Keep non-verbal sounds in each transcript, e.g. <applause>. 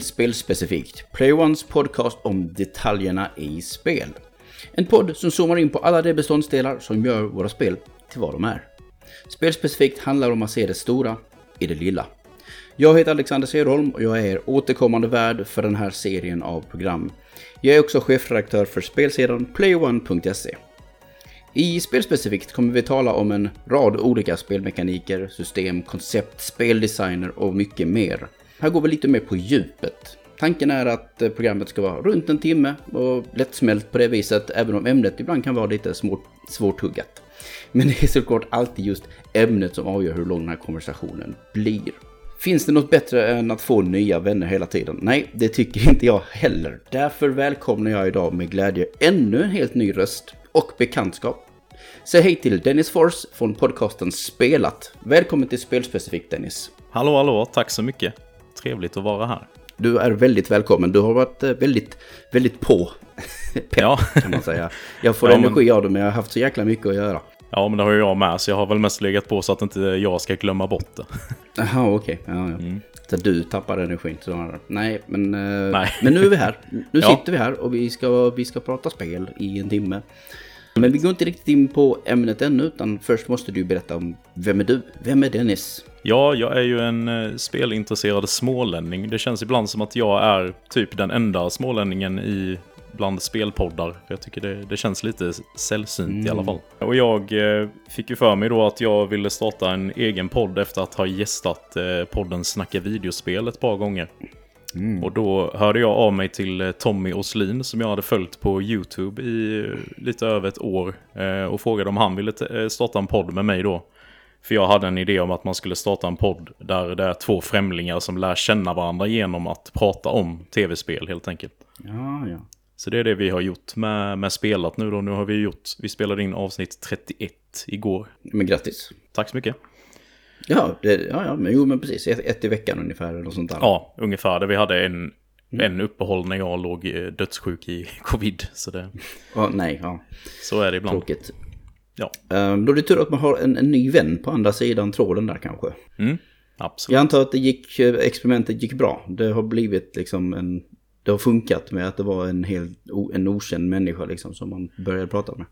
Till Spelspecifikt, Playones podcast om detaljerna i spel. En podd som zoomar in på alla de beståndsdelar som gör våra spel till vad de är. Spelspecifikt handlar om att se det stora i det lilla. Jag heter Alexander Söderholm och jag är återkommande värd för den här serien av program. Jag är också chefredaktör för spelsidan playone.se. I Spelspecifikt kommer vi tala om en rad olika spelmekaniker, system, koncept, speldesigner och mycket mer. Här går vi lite mer på djupet. Tanken är att eh, programmet ska vara runt en timme och lättsmält på det viset, även om ämnet ibland kan vara lite svårt, svårtuggat. Men det är såklart alltid just ämnet som avgör hur lång den här konversationen blir. Finns det något bättre än att få nya vänner hela tiden? Nej, det tycker inte jag heller. Därför välkomnar jag idag med glädje ännu en helt ny röst och bekantskap. Säg hej till Dennis Fors från podcasten Spelat. Välkommen till Spelspecifikt Dennis. Hallå, hallå, tack så mycket. Trevligt att vara här. Du är väldigt välkommen. Du har varit eh, väldigt, väldigt på. <laughs> Pepp, ja. kan man säga. Jag får ja, energi men... av det, men jag har haft så jäkla mycket att göra. Ja, men det har ju jag med, så jag har väl mest legat på så att inte jag ska glömma bort det. <laughs> Jaha, okej. Okay. Ja, ja. Mm. Så du tappar energin snarare. Nej, men, eh, Nej. men nu är vi här. Nu <laughs> ja. sitter vi här och vi ska, vi ska prata spel i en timme. Men vi går inte riktigt in på ämnet ännu, utan först måste du berätta om vem är du? Vem är Dennis? Ja, jag är ju en eh, spelintresserad smålänning. Det känns ibland som att jag är typ den enda smålänningen i bland spelpoddar. Jag tycker det, det känns lite sällsynt mm. i alla mm. fall. Och jag eh, fick ju för mig då att jag ville starta en egen podd efter att ha gästat eh, podden Snacka videospel ett par gånger. Mm. Och då hörde jag av mig till eh, Tommy Oslin som jag hade följt på YouTube i eh, lite över ett år. Eh, och frågade om han ville starta en podd med mig då. För jag hade en idé om att man skulle starta en podd där det är två främlingar som lär känna varandra genom att prata om tv-spel helt enkelt. Ja, ja. Så det är det vi har gjort med, med spelat nu då. Nu har vi gjort, vi spelade in avsnitt 31 igår. Men grattis. Tack så mycket. Ja, det, ja, ja men, jo, men precis. Ett, ett i veckan ungefär. Eller sånt där. Ja, ungefär. Vi hade en, mm. en uppehåll när jag låg eh, dödssjuk i <laughs> covid. Så det... Oh, nej, ja. Så är det ibland. Tråkigt. Ja. Um, då är det tur att man har en, en, ny vän på andra sidan tråden där kanske. Mm, absolut. Jag antar att det gick, eh, experimentet gick bra. Det har blivit liksom en... Det har funkat med att det var en helt en okänd människa liksom som man började prata med.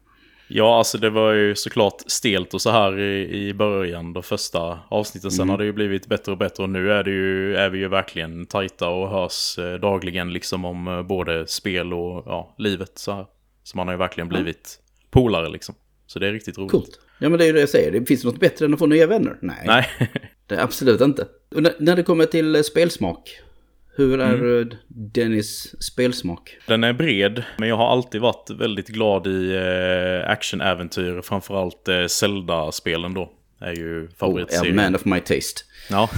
Ja, alltså det var ju såklart stelt och så här i, i början, de första avsnitten. Sen mm. har det ju blivit bättre och bättre och nu är, det ju, är vi ju verkligen tajta och hörs eh, dagligen liksom om eh, både spel och ja, livet så här. Så man har ju verkligen blivit mm. polare liksom. Så det är riktigt roligt. Coolt. Ja men det är ju det jag säger, det finns något bättre än att få nya vänner? Nej. Nej. <laughs> det är absolut inte. Och när det kommer till eh, spelsmak, hur är mm. Dennis spelsmak? Den är bred, men jag har alltid varit väldigt glad i eh, actionäventyr. Framförallt eh, Zelda-spelen då. Är ju favoritserien. Oh, man of my taste. Ja.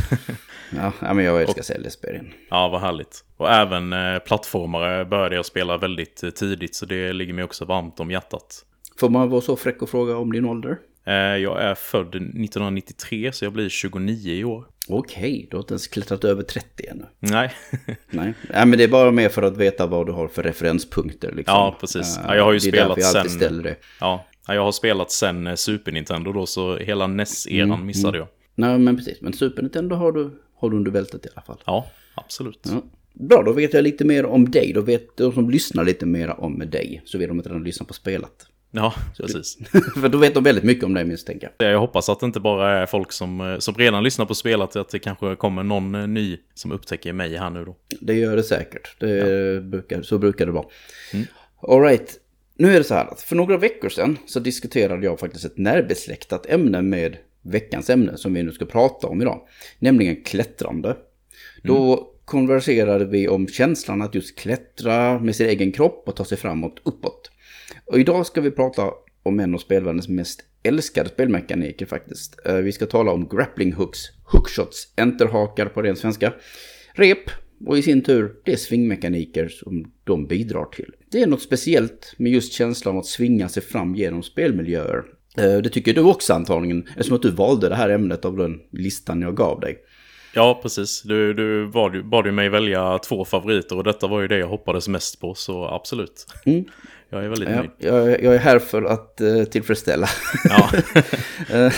<laughs> ja, men jag älskar Zelda-spelen. Ja, vad härligt. Och även eh, plattformare började jag spela väldigt eh, tidigt, så det ligger mig också varmt om hjärtat. Får man vara så fräck och fråga om din ålder? Eh, jag är född 1993 så jag blir 29 i år. Okej, du har inte ens klättrat över 30 ännu. Nej. <laughs> Nej. Nej, men det är bara mer för att veta vad du har för referenspunkter. Liksom. Ja, precis. Ja, jag har ju det spelat jag sen... ställer det. Ja, jag har spelat sen eh, Super Nintendo då, så hela NES-eran mm, missade jag. Nej, men precis. Men Super Nintendo har du, har du under bältet i alla fall. Ja, absolut. Ja. Bra, då vet jag lite mer om dig. Då vet de som lyssnar lite mer om dig. Så vet de att de lyssnar på spelat. Ja, precis. <laughs> För då vet de väldigt mycket om dig misstänker jag. Jag hoppas att det inte bara är folk som, eh, som redan lyssnar på spelet, att det kanske kommer någon eh, ny som upptäcker mig här nu då. Det gör det säkert. Det ja. brukar, så brukar det vara. Mm. Alright, nu är det så här att för några veckor sedan så diskuterade jag faktiskt ett närbesläktat ämne med veckans ämne som vi nu ska prata om idag. Nämligen klättrande. Mm. Då konverserade vi om känslan att just klättra med sin egen kropp och ta sig framåt uppåt. Och idag ska vi prata om en av spelvärldens mest älskade spelmekaniker faktiskt. Eh, vi ska tala om grappling hooks, hookshots, enterhakar på ren svenska, rep och i sin tur det svingmekaniker som de bidrar till. Det är något speciellt med just känslan att svinga sig fram genom spelmiljöer. Eh, det tycker du också antagligen, eftersom att du valde det här ämnet av den listan jag gav dig. Ja, precis. Du, du bad, bad ju mig välja två favoriter och detta var ju det jag hoppades mest på, så absolut. Mm. Jag är väldigt ja, nöjd. Jag, jag, är här för att uh, tillfredsställa. Ja. <laughs> Eh,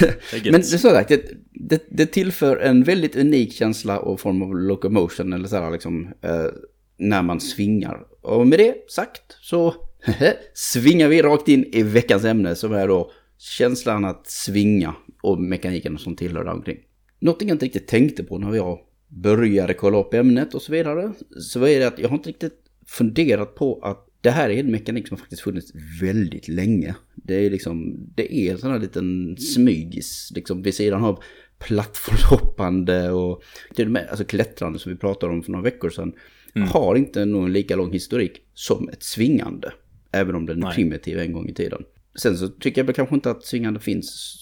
men det så sagt, det, det tillför en väldigt unik känsla och form av locomotion eller så här liksom eh, när man svingar. Och med det sagt så <laughs> svingar vi rakt in i veckans ämne som är då känslan att svinga och mekaniken som tillhör där omkring. Något jag inte riktigt tänkte på när jag började kolla upp ämnet och så vidare, så är det att jag har inte riktigt funderat på att det här är en mekanik som faktiskt funnits väldigt länge. Det är liksom, det är en sån här liten smygis, liksom vid sidan av plattformshoppande och till och med alltså klättrande som vi pratade om för några veckor sedan. Mm. Har inte någon lika lång historik som ett svingande. Även om den är primitiv en gång i tiden. Sen så tycker jag väl kanske inte att svingande finns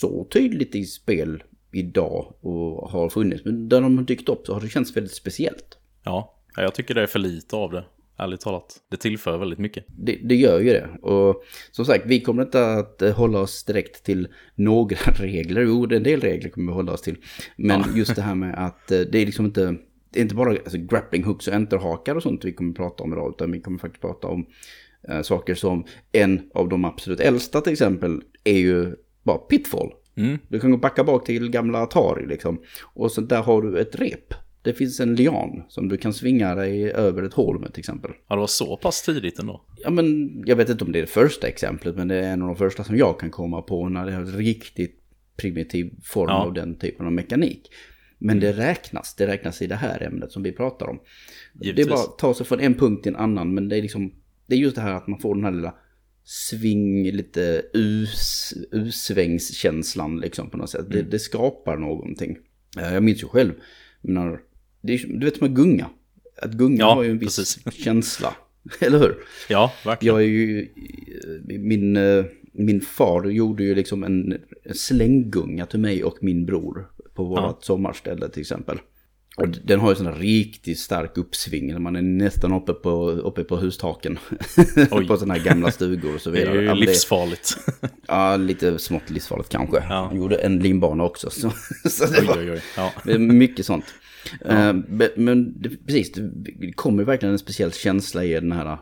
så tydligt i spel idag och har funnits. Men där de har dykt upp så har det känts väldigt speciellt. Ja, jag tycker det är för lite av det. Ärligt talat. Det tillför väldigt mycket. Det, det, gör ju det. Och som sagt, vi kommer inte att hålla oss direkt till några <laughs> regler. Jo, en del regler kommer vi hålla oss till. Men ja. just det här med att eh, det är liksom inte... Det är inte bara alltså, grappling hooks och enterhakar och sånt vi kommer prata om idag. Utan vi kommer faktiskt prata om äh, saker som en av de absolut äldsta till exempel är ju bara pitfall. Mm. Du kan gå backa bak till gamla Atari liksom. Och så där har du ett rep. Det finns en lian som du kan svinga dig över ett hål med till exempel. Ja, det var så pass tidigt ändå. Ja, men jag vet inte om det är det första exemplet, men det är en av de första som jag kan komma på när det är en riktigt primitiv form ja. av den typen av mekanik. Men det räknas, det räknas i det här ämnet som vi pratar om. Givetvis. Det är bara att ta sig från en punkt till en annan, men det är liksom, det är just det här att man får den här lilla sving, lite us, usvängskänslan liksom på något sätt. Mm. Det, det, skapar någonting. Jag minns ju själv, när, är, du vet som att gunga. Att gunga ja, har ju en viss precis. <laughs> känsla. Eller hur? Ja, verkligen. Jag är ju, min, min far gjorde ju liksom en slänggunga till mig och min bror på vårt ja. sommarställe till exempel. Och den har ju sån riktigt stark uppsving. Man är nästan uppe på, uppe på hustaken. <laughs> på sådana här gamla stugor och så vidare. Det är ju livsfarligt. <laughs> ja, lite smått livsfarligt kanske. Ja. Jag gjorde en limbana också. Så, så det oj, var oj, oj. Ja. mycket sånt. Ja. Uh, men det, precis, det kommer verkligen en speciell känsla i den här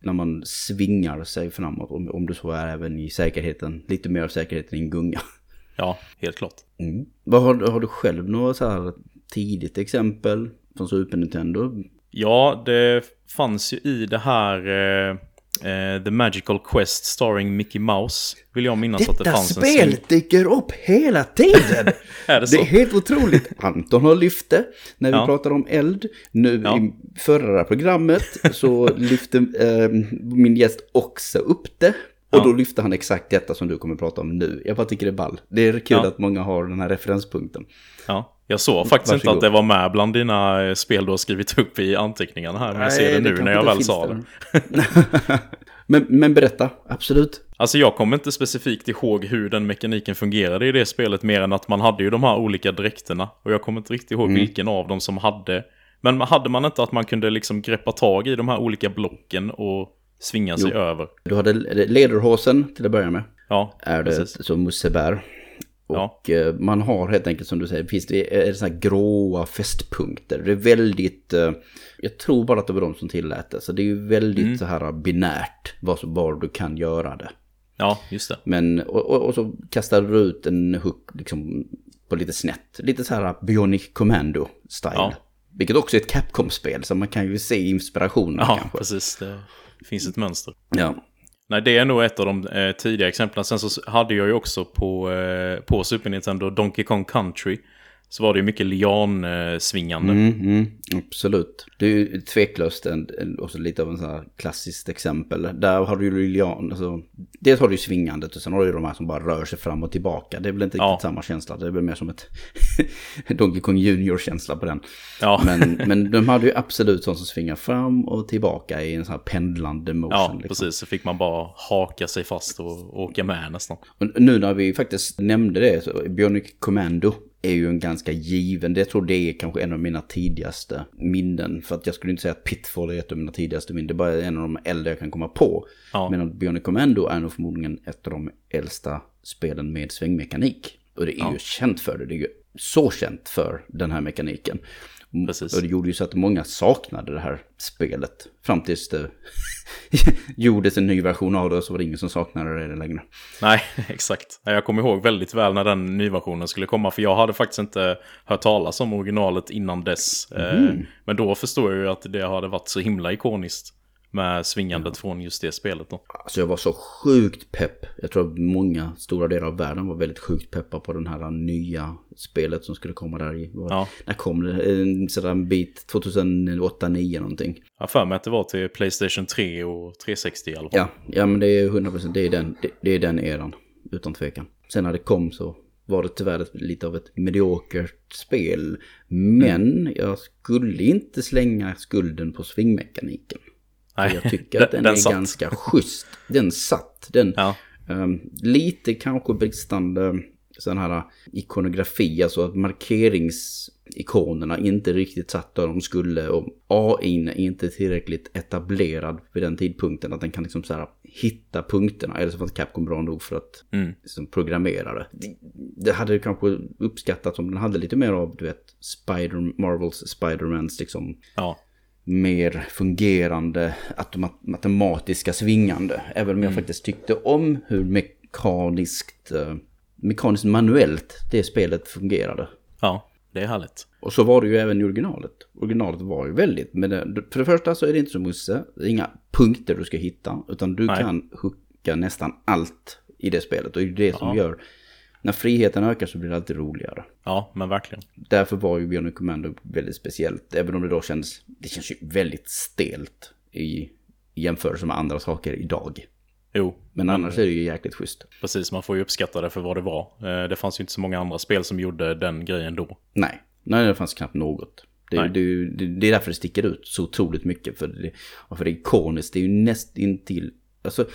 när man svingar sig framåt. Om, om du så är även i säkerheten, lite mer av säkerheten i en gunga. <laughs> Ja, helt klart. Mm. Vad har, har du själv några så här tidigt exempel från Super Nintendo? Ja, det fanns ju i det här eh, eh, The Magical Quest starring Mickey Mouse. Vill jag minnas Detta att det fanns en spel dyker upp hela tiden! <laughs> är det, så? det är helt otroligt. Anton har lyft det när vi ja. pratar om eld. Nu ja. i förra programmet så lyfte eh, min gäst också upp det. Och ja. då lyfte han exakt detta som du kommer prata om nu. Jag bara tycker det är ball. Det är kul att många har den här referenspunkten. Ja. Jag såg faktiskt Varsågod. inte att det var med bland dina eh, spel du har skrivit upp i anteckningarna här. Men jag ser det, det nu när jag väl sa det. <laughs> men, men berätta, absolut. Alltså jag kommer inte specifikt ihåg hur den mekaniken fungerade i det spelet mer än att man hade ju de här olika dräkterna. Och jag kommer inte riktigt ihåg mm. vilken av dem som hade. Men hade man inte att man kunde liksom greppa tag i de här olika blocken och svinga jo. sig över? Du hade lederhosen till att börja med. Ja, Är det precis. som Musse bär. Och ja. Eh, man har helt enkelt som du säger, finns det är så här gråa fästpunkter. Det är väldigt, eh, jag tror bara att det var de som tillät det. Så det är ju väldigt mm. så här binärt var du kan göra det. Ja, just det. Men, och, och, och så kastar du ut en hook liksom på lite snett. Lite så här Bionic Commando-style. Ja. Vilket också är ett Capcom-spel, så man kan ju se inspirationen ja, kanske. Ja, precis. Det finns ett mönster. Ja. Nej, det är nog ett av de eh, tidiga exemplen. Sen så hade jag ju också på, eh, på Super Nintendo Donkey Kong Country så var det ju mycket liansvingande. Mm, mm, absolut. Det är ju tveklöst en, också lite av en sån här klassiskt exempel. Där har du ju lian, alltså, dels har du ju svingandet och sen har du ju de här som bara rör sig fram och tillbaka. Det är väl inte ja. riktigt samma känsla, det är väl mer som ett <laughs> Donkey Kong Junior-känsla på den. Ja. men, men de hade ju absolut sånt som svingar fram och tillbaka i en sån här pendlande motion. Ja, liksom. precis. Så fick man bara haka sig fast och åka med nästan. Och nu när vi faktiskt nämnde det, så Bionic Commando är ju en ganska given, det tror det är kanske en av mina tidigaste minnen. För att jag skulle inte säga att Pitfall är ett av mina tidigaste minnen, det är bara en av de äldre jag kan komma på. Ja. Men Bionic Commando är nog förmodligen ett av de äldsta spelen med svängmekanik. Och det är ja. ju känt för det, det är ju så känt för den här mekaniken. Precis. Och det gjorde ju så att många saknade det här spelet. Fram tills det <laughs> gjordes en ny version av det så var det ingen som saknade det längre. Nej, <laughs> exakt. Jag kommer ihåg väldigt väl när den nyversionen skulle komma. För jag hade faktiskt inte hört talas om originalet innan dess. Mm. Men då förstår jag ju att det hade varit så himla ikoniskt med svingandet ja. från just det spelet då. Alltså jag var så sjukt pepp. Jag tror att många stora delar av världen var väldigt sjukt peppa på den här nya spelet som skulle komma där i. Ja. När kom det? En sådan bit 2008-2009 någonting. Jag för mig att det var till Playstation 3 och 360 i alla fall. Ja, ja men det är 100% det är den, det, det är den eran. Utan tvekan. Sen när det kom så var det tyvärr lite av ett mediokert spel. Men mm. jag skulle inte slänga skulden på svingmekaniken. Nej, jag tycker <laughs> att den, den är satt. ganska schysst. Den satt. Den, ja. um, lite kanske bristande sån här ikonografi, alltså att markeringsikonerna inte riktigt satt där de skulle och AI är inte tillräckligt etablerad vid den tidpunkten att den kan liksom så här hitta punkterna. Eller så fanns Capcom bra nog för att mm. liksom programmera det. det. det. hade kanske uppskattat om den hade lite mer av, du vet, Spider, Marvels Spidermans liksom. Ja mer fungerande matematiska svingande. Även om jag mm. faktiskt tyckte om hur mekaniskt, uh, mekaniskt manuellt det spelet fungerade. Ja, det är härligt. Och så var det ju även i originalet. Originalet var ju väldigt, men det, för det första så är det inte så Musse, det är inga punkter du ska hitta, utan du Nej. kan hooka nästan allt i det spelet. Och det är det som gör när friheten ökar så blir det alltid roligare. Ja, men verkligen. Därför var ju Bionic Commando väldigt speciellt. Även om det då känns, det känns ju väldigt stelt i jämförelse med andra saker idag. Jo. Men annars är det ju jäkligt schysst. Precis, man får ju uppskatta det för vad det var. Eh, det fanns ju inte så många andra spel som gjorde den grejen då. Nej, Nej det fanns knappt något. Det, det, det, det är därför det sticker ut så otroligt mycket. För det, för det är ikoniskt, det är ju näst intill... Alltså,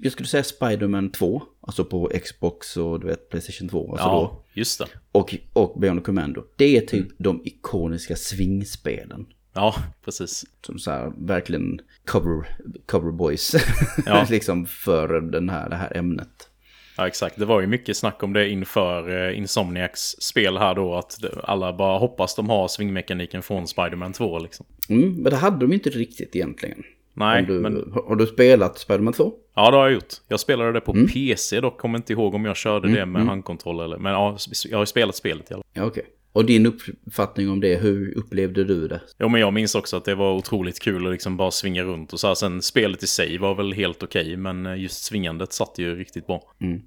jag skulle säga Spiderman 2, alltså på Xbox och du vet Playstation 2. Alltså ja, då. just det. Och, och Beyond Commando. Det är typ mm. de ikoniska svingspelen. Ja, precis. Som så här, verkligen cover, cover boys. <laughs> Ja. liksom för den här, det här ämnet. Ja, exakt. Det var ju mycket snack om det inför eh, Insomniacs spel här då. Att alla bara hoppas de har svingmekaniken från Spiderman 2 liksom. Mm, men det hade de inte riktigt egentligen. Nej, du, men... Har du spelat Spiderman 2? Ja, det har jag gjort. Jag spelade det på mm. PC dock. Kommer inte ihåg om jag körde mm. det med mm. handkontroll eller... Men ja, jag har ju spelat spelet i alla fall. Ja, okej. Okay. Och din uppfattning om det, hur upplevde du det? Jo, men jag minns också att det var otroligt kul att liksom bara svinga runt och så här. Sen spelet i sig var väl helt okej, okay, men just svingandet satt ju riktigt bra. Mm.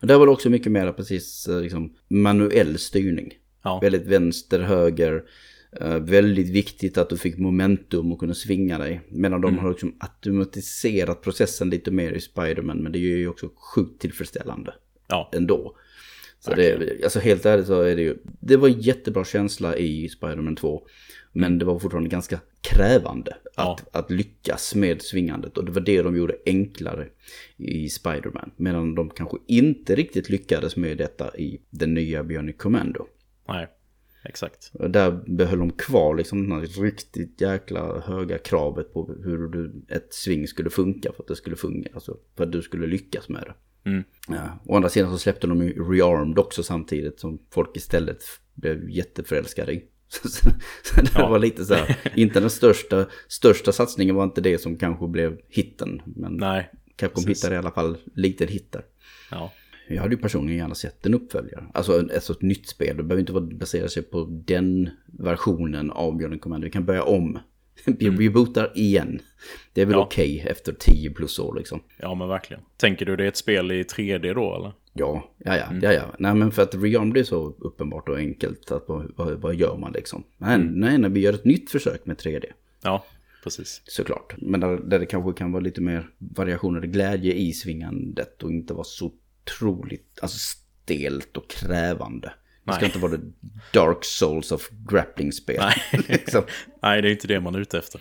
Och där var det också mycket mer precis eh, liksom, manuell styrning. Ja. Väldigt vänster, höger, väldigt viktigt att du fick momentum och kunna svinga dig. Medan de mm. har liksom automatiserat processen lite mer i Spiderman. Men det är ju också sjukt tillfredsställande. Ja. Ändå. Så det, alltså helt ärligt så är det ju, det var en jättebra känsla i Spiderman 2. Men det var fortfarande ganska krävande att, ja. att lyckas med svingandet. Och det var det de gjorde enklare i Spiderman. Medan de kanske inte riktigt lyckades med detta i den nya Bionic Commando. Nej. Exakt. Och där behöll de kvar liksom den här riktigt jäkla höga kravet på hur du, ett sving skulle funka för att det skulle funka. Alltså för att du skulle lyckas med det. Mm. Ja. Å andra sidan så släppte de ju Rearmed också samtidigt som folk istället blev jätteförälskade i. <laughs> Så, det ja. var lite så här, <laughs> inte den största, största satsningen var inte det som kanske blev hitten. Men Nej, Capcom precis. hittade i alla fall lite hittar. Ja. Jag hade ju personligen gärna sett en uppföljare. Alltså ett, alltså ett nytt spel. Det behöver inte basera sig på den versionen av Björn Commander. Vi kan börja om. <laughs> Vi mm. rebootar igen. Det är väl ja. okej okay efter 10 plus år liksom. Ja men verkligen. Tänker du det är ett spel i 3D då eller? Ja, ja, ja. Mm. ja, ja. Nej men för att Rearmed är så uppenbart och enkelt. Att vad, vad, gör man liksom? Nej, mm. nej, när vi gör ett nytt försök med 3D. Ja, precis. Såklart. Men där, där det kanske kan vara lite mer variationer, glädje i svingandet och inte vara så otroligt alltså stelt och krävande. Det ska inte vara det dark souls of grappling-spel. Nej. <laughs> liksom. Nej, det är inte det man är ute efter.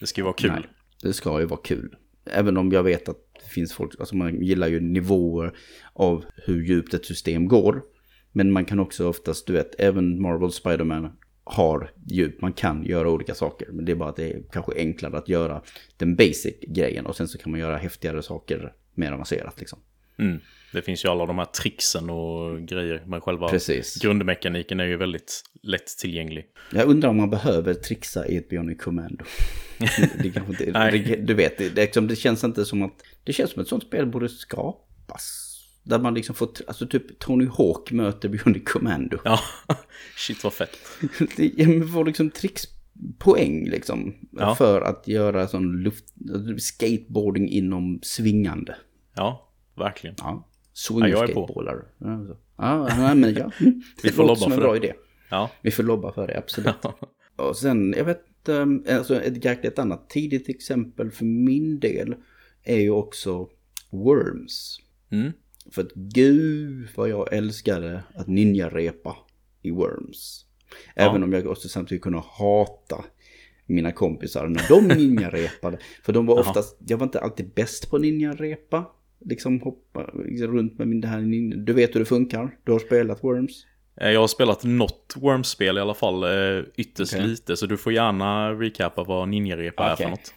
Det ska ju vara kul. Nej, det ska ju vara kul. Även om jag vet att det finns folk, alltså man gillar ju nivåer av hur djupt ett system går. Men man kan också oftast, du vet, även Marvel Spiderman har djup. Man kan göra olika saker. Men det är bara att det är kanske enklare att göra den basic grejen. Och sen så kan man göra häftigare saker mer avancerat liksom. Mm. Det finns ju alla de här tricksen och grejer. Men själva Precis. grundmekaniken är ju väldigt lättillgänglig. Jag undrar om man behöver trixa i ett Bionic Commando. <laughs> det Nej. det, du vet, det, det, liksom, det känns inte som att... Det känns som att ett sånt spel borde skapas. Där man liksom får, alltså typ Tony Hawk möter Bionic Commando. Ja, <laughs> shit vad fett. Det- ja, men får liksom trixpoäng liksom. Ja. För att göra sån luft, skateboarding inom svingande. Ja, verkligen. Ja. Ja, jag är på. Ja, ja, ja, men ja. <laughs> Vi får lobba som en för bra det. idé. Ja. Vi får lobba för det, absolut. <laughs> Och sen, jag vet, um, alltså ett, ett annat tidigt exempel för min del är ju också Worms. Mm. För att gud vad jag älskade att ninja-repa i Worms. Även om jag också samtidigt kunde hata mina kompisar när de <laughs> ninja-repade. För de var oftast, jag var inte alltid bäst på ninja-repa. Liksom hoppa liksom runt med min det här ninja. Du vet hur det funkar, du har spelat Worms. Eh, Jag har spelat något Worms-spel i alla fall, eh, ytterst Okej. lite. Så du får gärna recapa vad ninja-repa är Okej. för något.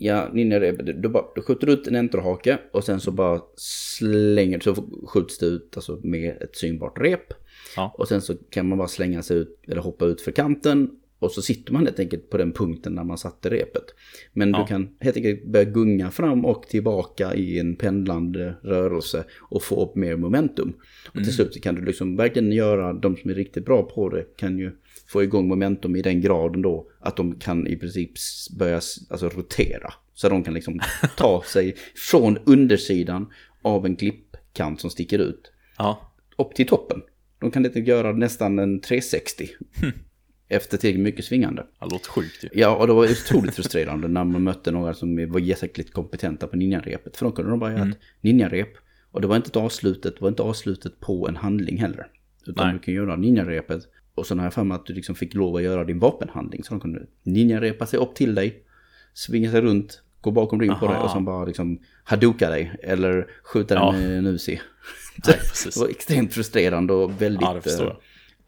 Ja, ninja-rep, du, du, bara, du skjuter ut en enterhake och sen så bara slänger, så skjuts det ut alltså med ett synbart rep. Ja. Och sen så kan man bara slänga sig ut eller hoppa ut för kanten. Och så sitter man helt enkelt på den punkten där man satte repet. Men Ja. du kan helt enkelt börja gunga fram och tillbaka i en pendlande rörelse och få upp mer momentum. Och Mm. till slut så kan du liksom verkligen göra, de som är riktigt bra på det kan ju få igång momentum i den graden då att de kan i princip börja alltså, rotera. Så de kan liksom <laughs> ta sig från undersidan av en klippkant som sticker ut Ja, upp till toppen. De kan inte göra nästan en 360. Efter tillräckligt mycket svingande. det låter sjukt ju. Ja, och det var otroligt frustrerande när man mötte några som var jäkligt kompetenta på ninjarepet. För då kunde de bara göra ett ninjarep. Och det var inte ett avslutet, det var inte avslutet på en handling heller. Utan Nej. du kan göra ninjarepet. Och sen har jag för mig att du liksom fick lov att göra din vapenhandling. Så de kunde ninjarepa sig upp till dig. Svinga sig runt. Gå bakom ryggen på dig och sen bara liksom haduka dig. Eller skjuta Ja. dig med en precis. <laughs> Det var extremt frustrerande och väldigt Ja,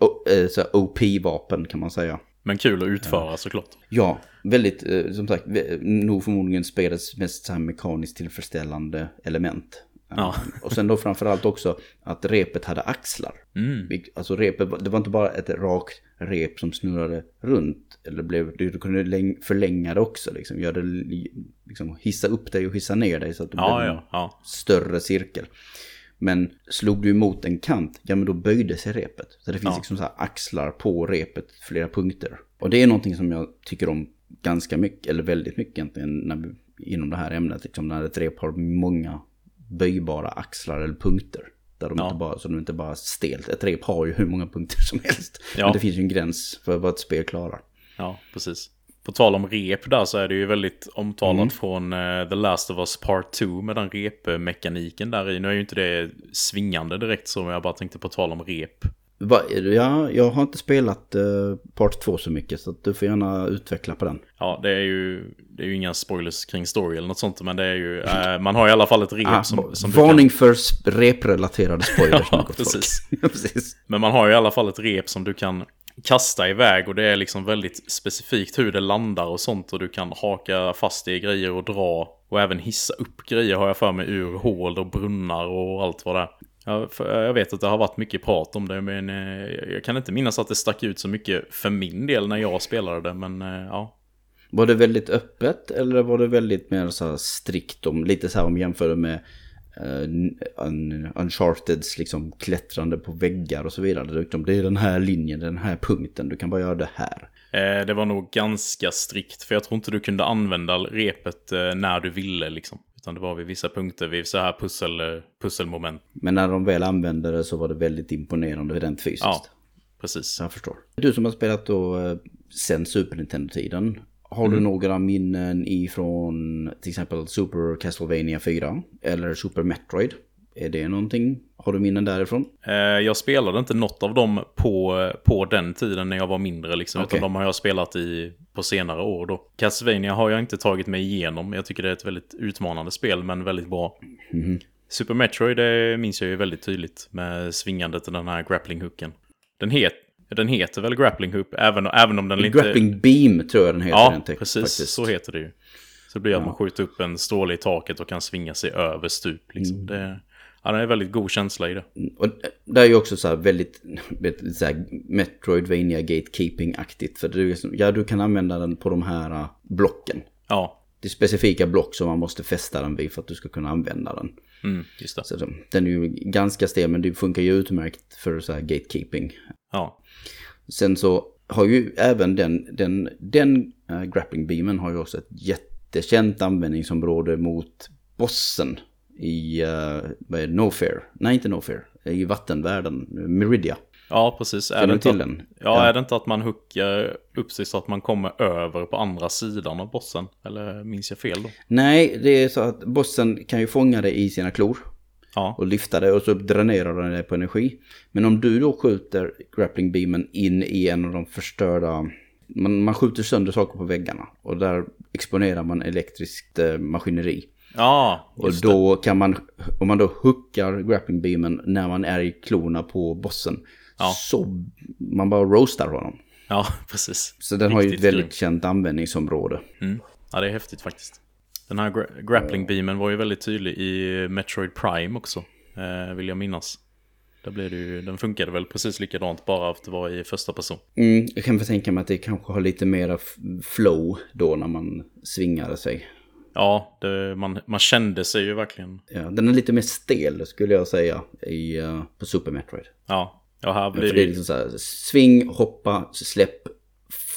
eh, eh, så OP-vapen kan man säga. Men kul att utföra såklart. Ja, väldigt, eh, som sagt, nog förmodligen spelets mest så här mekaniskt tillfredsställande element. Ja. <laughs> Och sen då framförallt också att repet hade axlar. Mm. Alltså repet, det var inte bara ett rakt rep som snurrade runt. Eller blev, du kunde läng- förlänga det också, liksom, göra det, li- liksom, hissa upp dig och hissa ner dig så att det Ja, blev en ja, ja. större cirkel. Men slog du emot en kant, ja men då böjde sig repet. Så det finns Ja. liksom så axlar på repet, flera punkter. Och det är någonting som jag tycker om ganska mycket, eller väldigt mycket egentligen, när vi, inom det här ämnet. Liksom när ett rep har många böjbara axlar eller punkter. Där de Ja. inte bara, så de inte bara stelt. Ett rep har ju hur många punkter som helst. Ja. Men det finns ju en gräns för vad ett spel klarar. Ja, precis. På tal om rep där så är det ju väldigt omtalat Mm. från eh, The Last of Us Part 2 med den repmekaniken där i. Nu är ju inte det svingande direkt så, men jag bara tänkte på tal om rep. Va, ja, jag har inte spelat uh, Part 2 så mycket så du får gärna utveckla på den. Ja, det är ju, det är ju inga spoilers kring story eller något sånt, men det är ju, eh, man har i alla fall ett rep Ah, som, som varning för sp- reprelaterade spoilers. <laughs> Ja, precis. <laughs> precis. Men man har ju i alla fall ett rep som du kan kasta iväg och det är liksom väldigt specifikt hur det landar och sånt och du kan haka fast i grejer och dra och även hissa upp grejer har jag för mig ur hål och brunnar och allt vad det är. Jag, för, jag vet att det har varit mycket prat om det men eh, jag kan inte minnas att det stack ut så mycket för min del när jag spelade det men eh, ja. Var det väldigt öppet eller var det väldigt mer så strikt om, lite så här om jämför med uh, un, Uncharteds liksom klättrande på väggar och så vidare. Liksom, Det är den här linjen, den här punkten, du kan bara göra det här. Eh, det var nog ganska strikt för jag tror inte du kunde använda repet eh, när du ville liksom. Utan det var vid vissa punkter, vid så här pussel, eh, pusselmoment. Men när de väl använde det så var det väldigt imponerande rent fysiskt. Ja, precis. Jag förstår. Du som har spelat då eh, sen Super Nintendo-tiden. Har du några minnen ifrån till exempel Super Castlevania 4 eller Super Metroid? Är det någonting? Har du minnen därifrån? Eh, jag spelade inte något av dem på, på den tiden när jag var mindre liksom. Okej. Utan de har jag spelat i på senare år då. Castlevania har jag inte tagit mig igenom. Jag tycker det är ett väldigt utmanande spel men väldigt bra. Super Metroid det minns jag ju väldigt tydligt med svingandet i den här grappling-hooken. Den, het, den heter väl grappling hook även, även om den inte... Grappling Beam tror jag den heter. Ja, text- precis. faktiskt. Så heter det ju. Så det blir att man skjuter upp en stråle i taket och kan svinga sig över stup. Liksom. Mm. Det, Ja, det är väldigt god känsla i det. Och det är ju också så här väldigt, så här Metroidvania gatekeeping-aktigt. För du, ja, du kan använda den på de här uh, blocken. Ja, Det är specifika block som man måste fästa den vid för att du ska kunna använda den. mm, just det. Så den- är ju ganska stel men det funkar ju utmärkt för så här gatekeeping. Ja, Sen så har ju även den, den, den uh, grappling beamen har ju också ett jättekänt användningsområde mot bossen i uh, No Fair. Nej, inte No Fair. I vattenvärlden, Meridia. ja precis. Är det, inte till att, den? ja, är det inte att man hookar upp sig så att man kommer över på andra sidan av bossen? Eller minns jag fel då? Nej, det är så att bossen kan ju fånga det i sina klor. Ja, och lyfta det och så dränerar den det på energi. Men om du då skjuter grappling beamen in i en av de förstörda... Man, man skjuter sönder saker på väggarna och där exponerar man elektriskt eh, maskineri. Ja Och då kan man, om man då hookar grappling beamen när man är i klorna på bossen. Ja. Så man bara roastar honom. det. Ja, <laughs> precis. Så den har ju ett väldigt grymt. känt användningsområde. Mm. Ja, det är häftigt faktiskt. Den här gra grappling beamen var ju väldigt tydlig i Metroid Prime också, eh, vill jag minnas. Där blev det ju, den funkade väl precis likadant, bara att det var i första person. Mm, jag kan väl tänka mig att det kanske har lite mera flow då när man svingade sig. Ja, det, man, man kände sig ju verkligen. Ja, den är lite mer stel skulle jag säga i, eh, på Super Metroid. Ja, ja här blir det är liksom så här, sving, hoppa, släpp,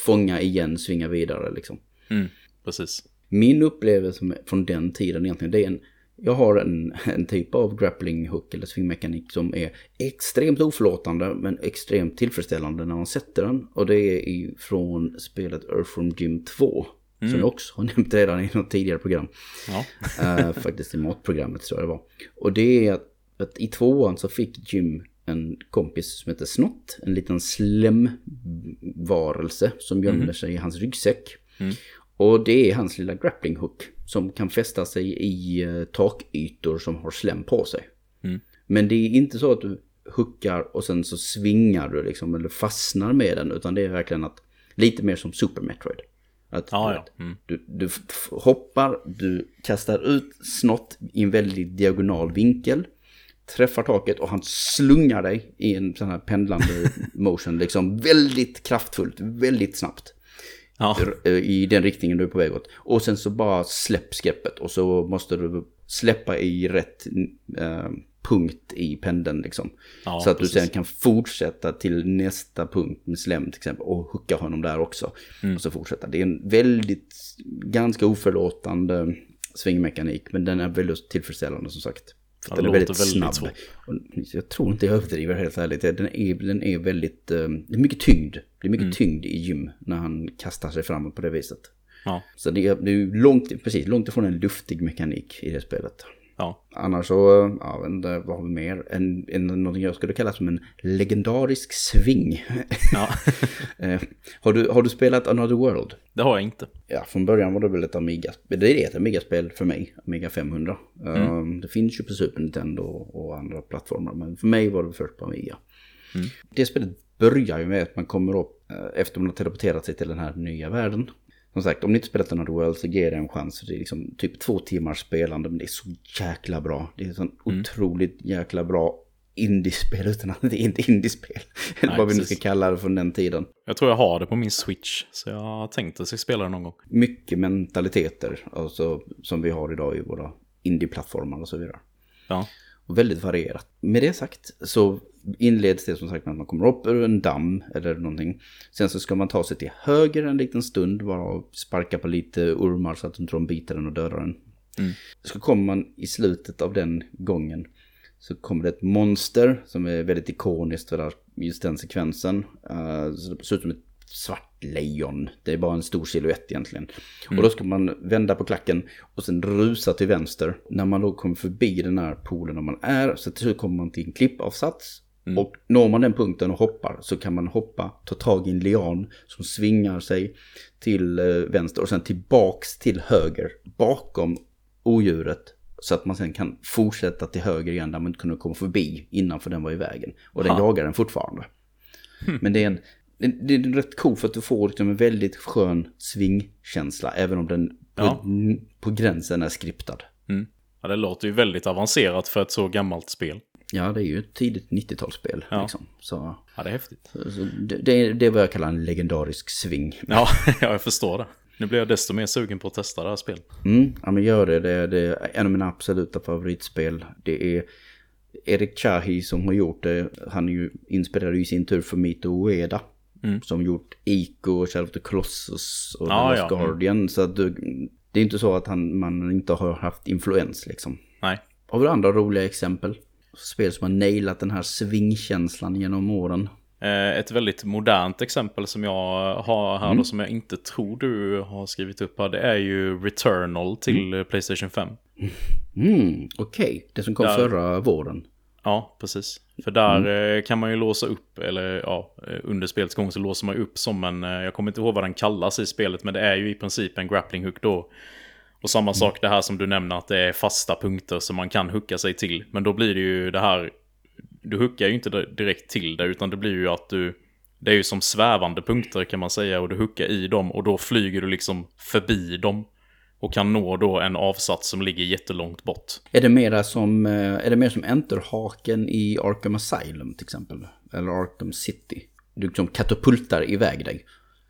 fånga igen, svinga vidare liksom. Mm, precis. Min upplevelse från den tiden egentligen, det är en, jag har en, en typ av grappling hook eller svingmekanik som är extremt oförlåtande men extremt tillfredsställande när man sätter den. Och det är ifrån spelet Earthworm Jim 2. Som jag också har <laughs> nämnt redan i något tidigare program. Ja, <laughs> Eh, faktiskt i matprogrammet tror jag det var. Och det är att, att i tvåan så fick Jim en kompis som heter Snott. En liten slemvarelse som gömmer sig i hans ryggsäck. Och det är hans lilla grappling hook som kan fästa sig i uh, takytor som har slem på sig. Mm. Men det är inte så att du hookar och sen så svingar du liksom eller fastnar med den utan det är verkligen att lite mer som Super Metroid. Att ja, du ja. Mm. du, du hoppar, du kastar ut snott i en väldigt diagonal vinkel. Träffar taket och han slungar dig i en sån här pendlande <laughs> motion. Liksom väldigt kraftfullt, väldigt snabbt. ja. r- I den riktningen du är på väg åt. Och sen så bara släpp greppet och så måste du släppa i rätt eh, punkt i pendeln liksom. Ja, så att du precis. sen kan fortsätta till nästa punkt med slem till exempel och hooka honom där också. Mm. Och så fortsätta. Det är en väldigt, ganska oförlåtande svingmekanik men den är väldigt tillfredsställande som sagt. För Ja, den det är väldigt väldigt snabb. svårt. Jag tror inte jag överdriver helt ärligt. Den är, den är väldigt, eh, det är mycket tyngd. Det är mycket Mm. tyngd i gym när han kastar sig framåt på det viset. Ja, Så det är, det är långt, precis, långt ifrån en luftig mekanik i det spelet. Ja. Annars så, ja, inte, vad har vi mer? En, en, någonting jag skulle kalla som en legendarisk sving. ja. <laughs> Eh, har, du, har du spelat Another World? det har jag inte. Ja, från början var det väl ett Amiga. Det är ett Amiga-spel för mig, Amiga 500. Eh, det finns ju på Super Nintendo och andra plattformar, men för mig var det först på Amiga. Det spelet börjar ju med att man kommer upp eh, efter man har teleporterat sig till den här nya världen. Som sagt, om ni inte spelat Another World så ger det en chans. Det är liksom typ två timmars spelande, men det är så jäkla bra. Det är sån otroligt jäkla bra indiespel utan att det är inte indiespel. Eller <laughs> Nej, vad vi nu ska kalla det från den tiden. Jag tror jag har det på min Switch, så jag har tänkt att jag spela det någon gång. mycket mentaliteter alltså, som vi har idag i våra indie-plattformar och så vidare. Ja, Och väldigt varierat. Med det sagt så inleds det som sagt med att man kommer upp ur en damm eller någonting. Sen så ska man ta sig till höger en liten stund, bara sparka på lite ormar så att inte de biter den och dödar den. Så kommer man i slutet av den gången så kommer det ett monster som är väldigt ikoniskt för just den sekvensen. Uh, så det ser ut som ett svart lejon. Det är bara en stor silhuett egentligen. Och då ska man vända på klacken och sen rusa till vänster. När man då kommer förbi den här poolen där man är så till slut kommer man till en klippavsats. Och når man den punkten och hoppar så kan man hoppa, ta tag i en lian som svingar sig till eh, vänster och sen tillbaks till höger bakom odjuret. Så att man sen kan fortsätta till höger igen där man inte kunde komma förbi innan för den var i vägen. Och den Ha. jagar den fortfarande. Men det är en det, är rätt cool för att du får liksom en väldigt skön svingkänsla även om den på, Ja. på gränsen är skriptad. mm. Ja, det låter ju väldigt avancerat för ett så gammalt spel. Ja, det är ju ett tidigt 90-talsspel. Ja. Liksom. Så, Ja, det är häftigt. så det, det, det är vad jag kallar en legendarisk sving. Ja, <laughs> ja, jag förstår det. Nu blir jag desto mer sugen på att testa det här spelet. Mm, ja men gör det. Det är, det är en av mina absoluta favoritspel. Det är Erik Chahi som har gjort det. Han är ju inspirerad i sin tur för Mito Ueda. Mm. Som gjort Ico och Shadow of the Colossus och Ja, The Lost ja, mm. Guardian. Så att du, det är inte så att han, man inte har haft influens liksom. Nej. Har vi andra roliga exempel? Spel som har nailat den här svingkänslan genom åren. Eh, Ett väldigt modernt exempel som jag har här Mm. då, som jag inte tror du har skrivit upp här, det är ju Returnal till eh, Playstation 5. Mm, okej. Det som kom Där- förra våren. Ja, precis. För där Mm. eh, kan man ju låsa upp, eller ja, eh, under spelets gång så låser man upp som en, jag kommer inte ihåg vad den kallas i spelet, men det är ju i princip en grappling hook då. Och samma Mm. sak det här som du nämner att det är fasta punkter som man kan hooka sig till. Men då blir det ju det här, du hookar ju inte direkt till det, utan det blir ju att du, det är ju som svävande punkter kan man säga, och du hookar i dem och då flyger du liksom förbi dem. Och kan nå då en avsats som ligger jättelångt bort. Är det mera som, eh, är det mer som enterhaken i Arkham Asylum till exempel? Eller Arkham City? Du liksom katapultar iväg dig.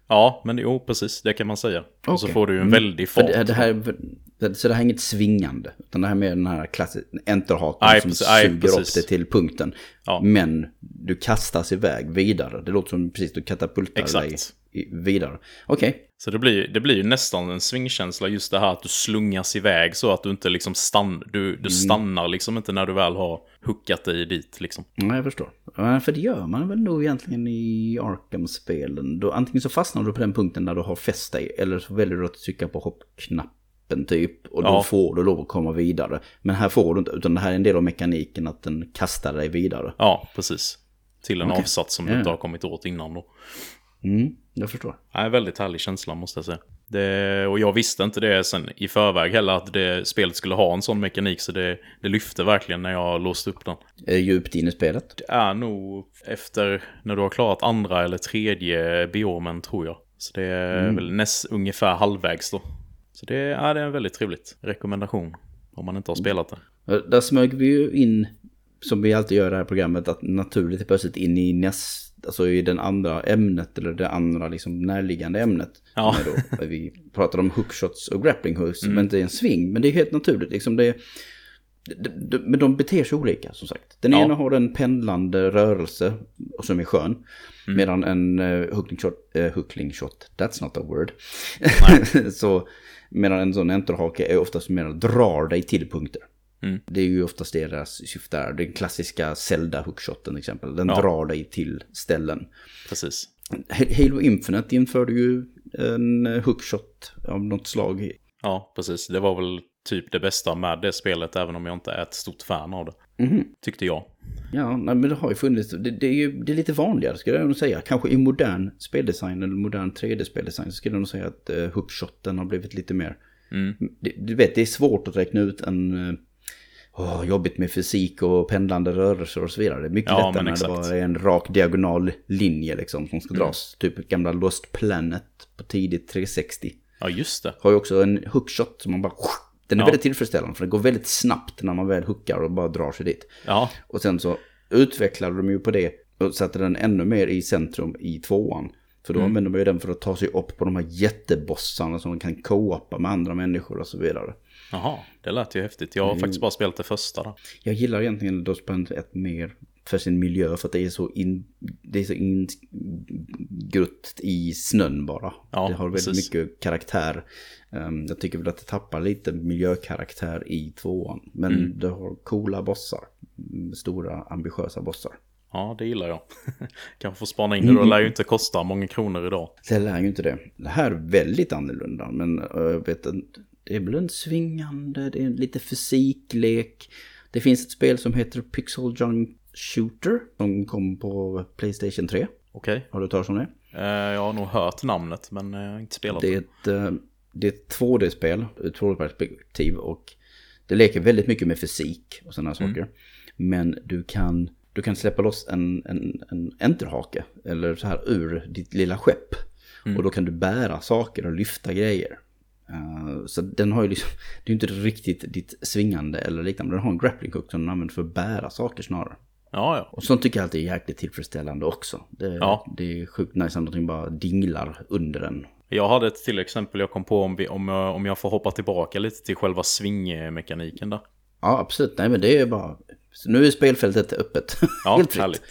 Ja, men jo, precis. Det kan man säga. Och så får du ju en väldig fart. det, det här, det, så det här är inget svingande. Utan det här är mer den här klassiska enterhaken som precis. Suger precis. upp det till punkten. Ja. Men du kastas iväg vidare. Det låter som precis du katapultar Exakt. dig vidare. Okej. Så det blir, det blir ju nästan en svingkänsla just det här att du slungas iväg så att du inte liksom stannar. Du, Mm. du stannar liksom inte när du väl har hookat dig dit liksom. Ja, jag förstår. För det gör man väl nog egentligen i Arkham-spelen. Antingen så fastnar du på den punkten där du har fäst dig. Eller så väljer du att trycka på hoppknappen typ. Och då Ja. får du lov att komma vidare. Men här får du inte, utan det här är en del av mekaniken att den kastar dig vidare. Ja, precis. Till en Okej. avsats som du Ja. inte har kommit åt innan då. Mm, jag förstår. Nej, väldigt härlig känsla måste jag säga. Det, och jag visste inte det sen i förväg heller att det spelet skulle ha en sån mekanik så det, det lyfte verkligen när jag låste upp den. Är det djupt in i spelet? Det är nog efter när du har klarat andra eller tredje biomen tror jag. Så det är Mm. väl näst, ungefär halvvägs då. Så det är, det är en väldigt trevligt rekommendation om man inte har spelat det. Eh, Där smög vi ju in, som vi alltid gör i det här programmet, att naturligt plötsligt in i näst, alltså i den andra ämnet eller det andra liksom närliggande ämnet. Ja. Är då, vi pratar om hookshots och grappling hooks, men inte en swing. Men det är helt naturligt, liksom det, det, det, men de beter sig olika som sagt. Den Ja. ena har en pendlande rörelse som är skön. Medan en uh, hookling shot, uh, hookling shot, that's not a word. <laughs> så medan en sån enterhake är oftast mer drar dig till punkter. Mm. Det är ju oftast deras syfte är. Den klassiska Zelda hookshoten exempel. Den Ja. drar dig till ställen. Precis. Halo Infinite införde ju en eh, hookshot av något slag. Ja, precis. Det var väl typ det bästa med det spelet även om jag inte är ett stort fan av det. Mhm. Tyckte jag. Ja, nej, men det har ju funnits. Det, det är ju det är lite vanligare skulle jag nog säga. Kanske i modern speldesign eller modern 3D-speldesign så skulle jag nog säga att uh, hookshoten har blivit lite mer. Mm. Det, du vet, det är svårt att räkna ut en... åh, jobbigt med fysik och pendlande rörelser och så vidare. Det är mycket Ja, lättare när. Mm. det är en rak diagonal linje liksom som ska dras. Typ gamla Lost Planet på tidigt 360. Ja, just det. Har ju också en hookshot som man bara... Den är Ja. väldigt tillfredsställande för det går väldigt snabbt när man väl hookar och bara drar sig dit. Ja, Och sen så utvecklade de ju på det och satte den ännu mer i centrum i tvåan. För då Mm. använder man ju den för att ta sig upp på de här jättebossarna som man kan co-opa med andra människor och så vidare. Jaha. Det lät ju häftigt. Jag har faktiskt bara spelat det första där. Jag gillar egentligen Lost Planet 1 mer för sin miljö för att det är så in, det är så ingrutt i snön bara. Ja, det har väldigt precis. mycket karaktär. Um, jag tycker väl att det tappar lite miljökaraktär i tvåan. Men Mm. det har coola bossar. Mm, Stora ambitiösa bossar. Ja, det gillar jag. <laughs> Kanske får spana in det då. Det lär ju inte kosta många kronor idag. Det lär ju inte det. Det här är väldigt annorlunda. Men eh, jag vet att det är väl en svingande, det är lite fysiklek. Det finns ett spel som heter Pixel Junk Shooter. Som kom på Playstation 3. Okej. Har du hört talas om det? Eh, Jag har nog hört namnet, men eh, jag har inte spelat Det är ett, eh, det är ett 2D-spel, ett 2D-perspektiv. Och det leker väldigt mycket med fysik och sådana saker. Men du kan, du kan släppa loss en, en, en enterhake. Eller så här ur ditt lilla skepp. Och då kan du bära saker och lyfta grejer. Uh, så den har ju liksom, det är ju inte riktigt ditt svingande eller liknande. Den har en grappling hook som den använder för att bära saker snarare. Ja, ja. Och sånt tycker jag alltid är jäkligt tillfredsställande också. Det, Ja. det är sjukt nice när någonting bara dinglar under den. Jag hade ett till exempel jag kom på om, vi, om, jag, om jag får hoppa tillbaka lite till själva svingmekaniken där. Ja, absolut. Nej, men det är bara... Nu är spelfältet öppet. Ja, <laughs> Helt fritt. härligt.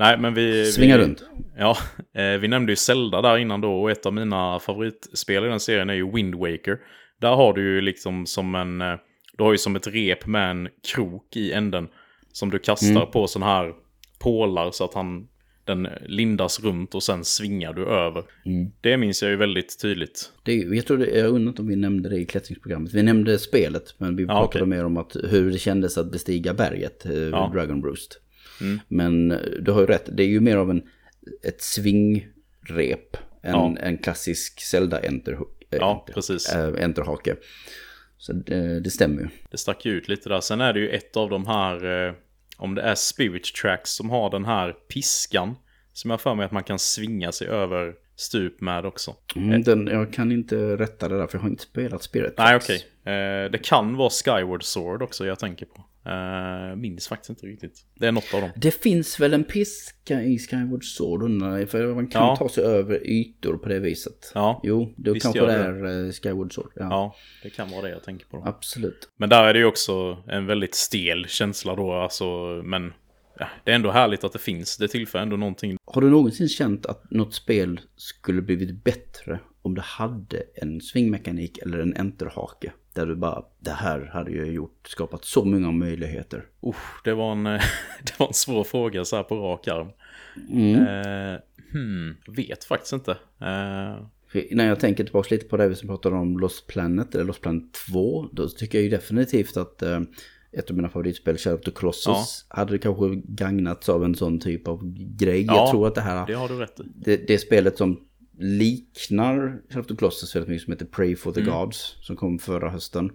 Nej, men vi... Svinga vi, runt. Ja, eh, vi nämnde ju Zelda där innan då och ett av mina favoritspel i den serien är ju Wind Waker. Där har du ju liksom som en... eh, Du har ju som ett rep med en krok i änden. Som du kastar Mm. på sån här pålar så att han... Den lindas runt och sen svingar du över. Mm. Det minns jag ju väldigt tydligt. Det jag tror det, jag undrar inte om vi nämnde det i klättringsprogrammet. Vi nämnde spelet, men vi Ja, pratade okej. mer om att, hur det kändes att bestiga berget, eh, Ja. Dragon Roost. Mm. Men eh, du har ju rätt, det är ju mer av en, ett svingrep än Ja. en klassisk Zelda enter, eh, Ja, enter, precis. eh, enterhake. Så det, det stämmer ju. Det stack ju ut lite där. Sen är det ju ett av de här, eh, om det är Spirit Tracks som har den här piskan. Som jag för mig att man kan svinga sig över stup med också. Mm, den, jag kan inte rätta det där för jag har inte spelat Spirit Nej, Tracks. okej. Eh, det kan vara Skyward Sword också jag tänker på. Eh, minns faktiskt inte riktigt. Det är något av dem. Det finns väl en piska i Skyward Sword undrar för man kan Ja. ta sig över ytor på det viset. Ja, Jo, då Visst kanske det. är eh, Skyward Sword. Ja, ja, det kan vara det jag tänker på. Då. absolut. Men där är det ju också en väldigt stel känsla då, alltså, men ja, det är ändå härligt att det finns. Det tillför ändå någonting. Har du någonsin känt att något spel skulle blivit bättre om det hade en svingmekanik eller en enterhake? Där du bara, det här hade ju gjort, skapat så många möjligheter. Usch, det var en, <laughs> det var en svår fråga så här på rak arm. Mm. Eh, hmm, vet faktiskt inte. Eh, när jag tänker tillbaka lite på det vi som pratade om Lost Planet, eller Lost Planet 2, då tycker jag ju definitivt att eh, ett av mina favoritspel, Shadow of the Colossus, hade det kanske gagnats av en sån typ av grej. Ja, jag tror att det här, det har du rätt i. det, det spelet som liknar Shadow of Colossus väldigt mycket som heter Pray for the Mm. Gods, som kom förra hösten.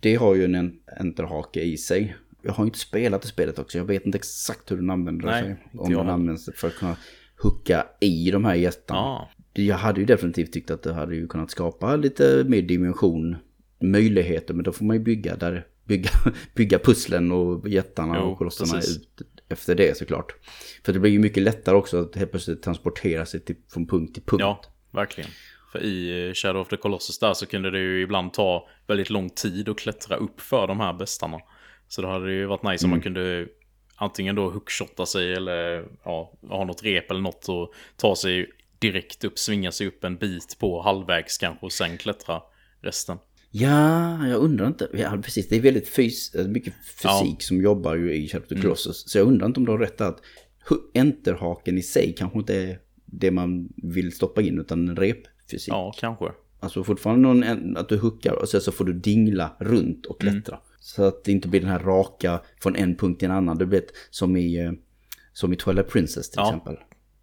Det har ju en enterhake i sig. Jag har inte spelat det spelet också, jag vet inte exakt hur den använder Nej, sig. Om den används för att kunna hucka i de här gästarna. Ja, Jag hade ju definitivt tyckt att det hade ju kunnat skapa lite mer dimension, möjligheter, men då får man ju bygga där, bygga, <laughs> bygga pusslen och jättarna Jo, och kolosserna ut efter det såklart. För det blir ju mycket lättare också att helt plötsligt transportera sig till, från punkt till punkt. ja, verkligen. För i eh, Shadow of the Colossus där så kunde det ju ibland ta väldigt lång tid att klättra upp för de här bestarna. Så då hade det ju varit nice om man kunde antingen då hookshotta sig eller ja, ha något rep eller något och ta sig direkt upp, svinga sig upp en bit på halvvägs kanske och sen klättra resten. Ja, jag undrar inte. Ja, precis. Det är väldigt fys mycket fysik som jobbar ju i Shadow of Colossus. Så jag undrar inte om du har rätt att enterhaken i sig kanske inte är det man vill stoppa in utan repfysik. Ja, kanske. Alltså fortfarande någon, att du hookar och sen så får du dingla runt och klättra. Så att det inte blir den här raka från en punkt till en annan. Blir ett, som i, eh, som i Twilight Princess till Ja. exempel.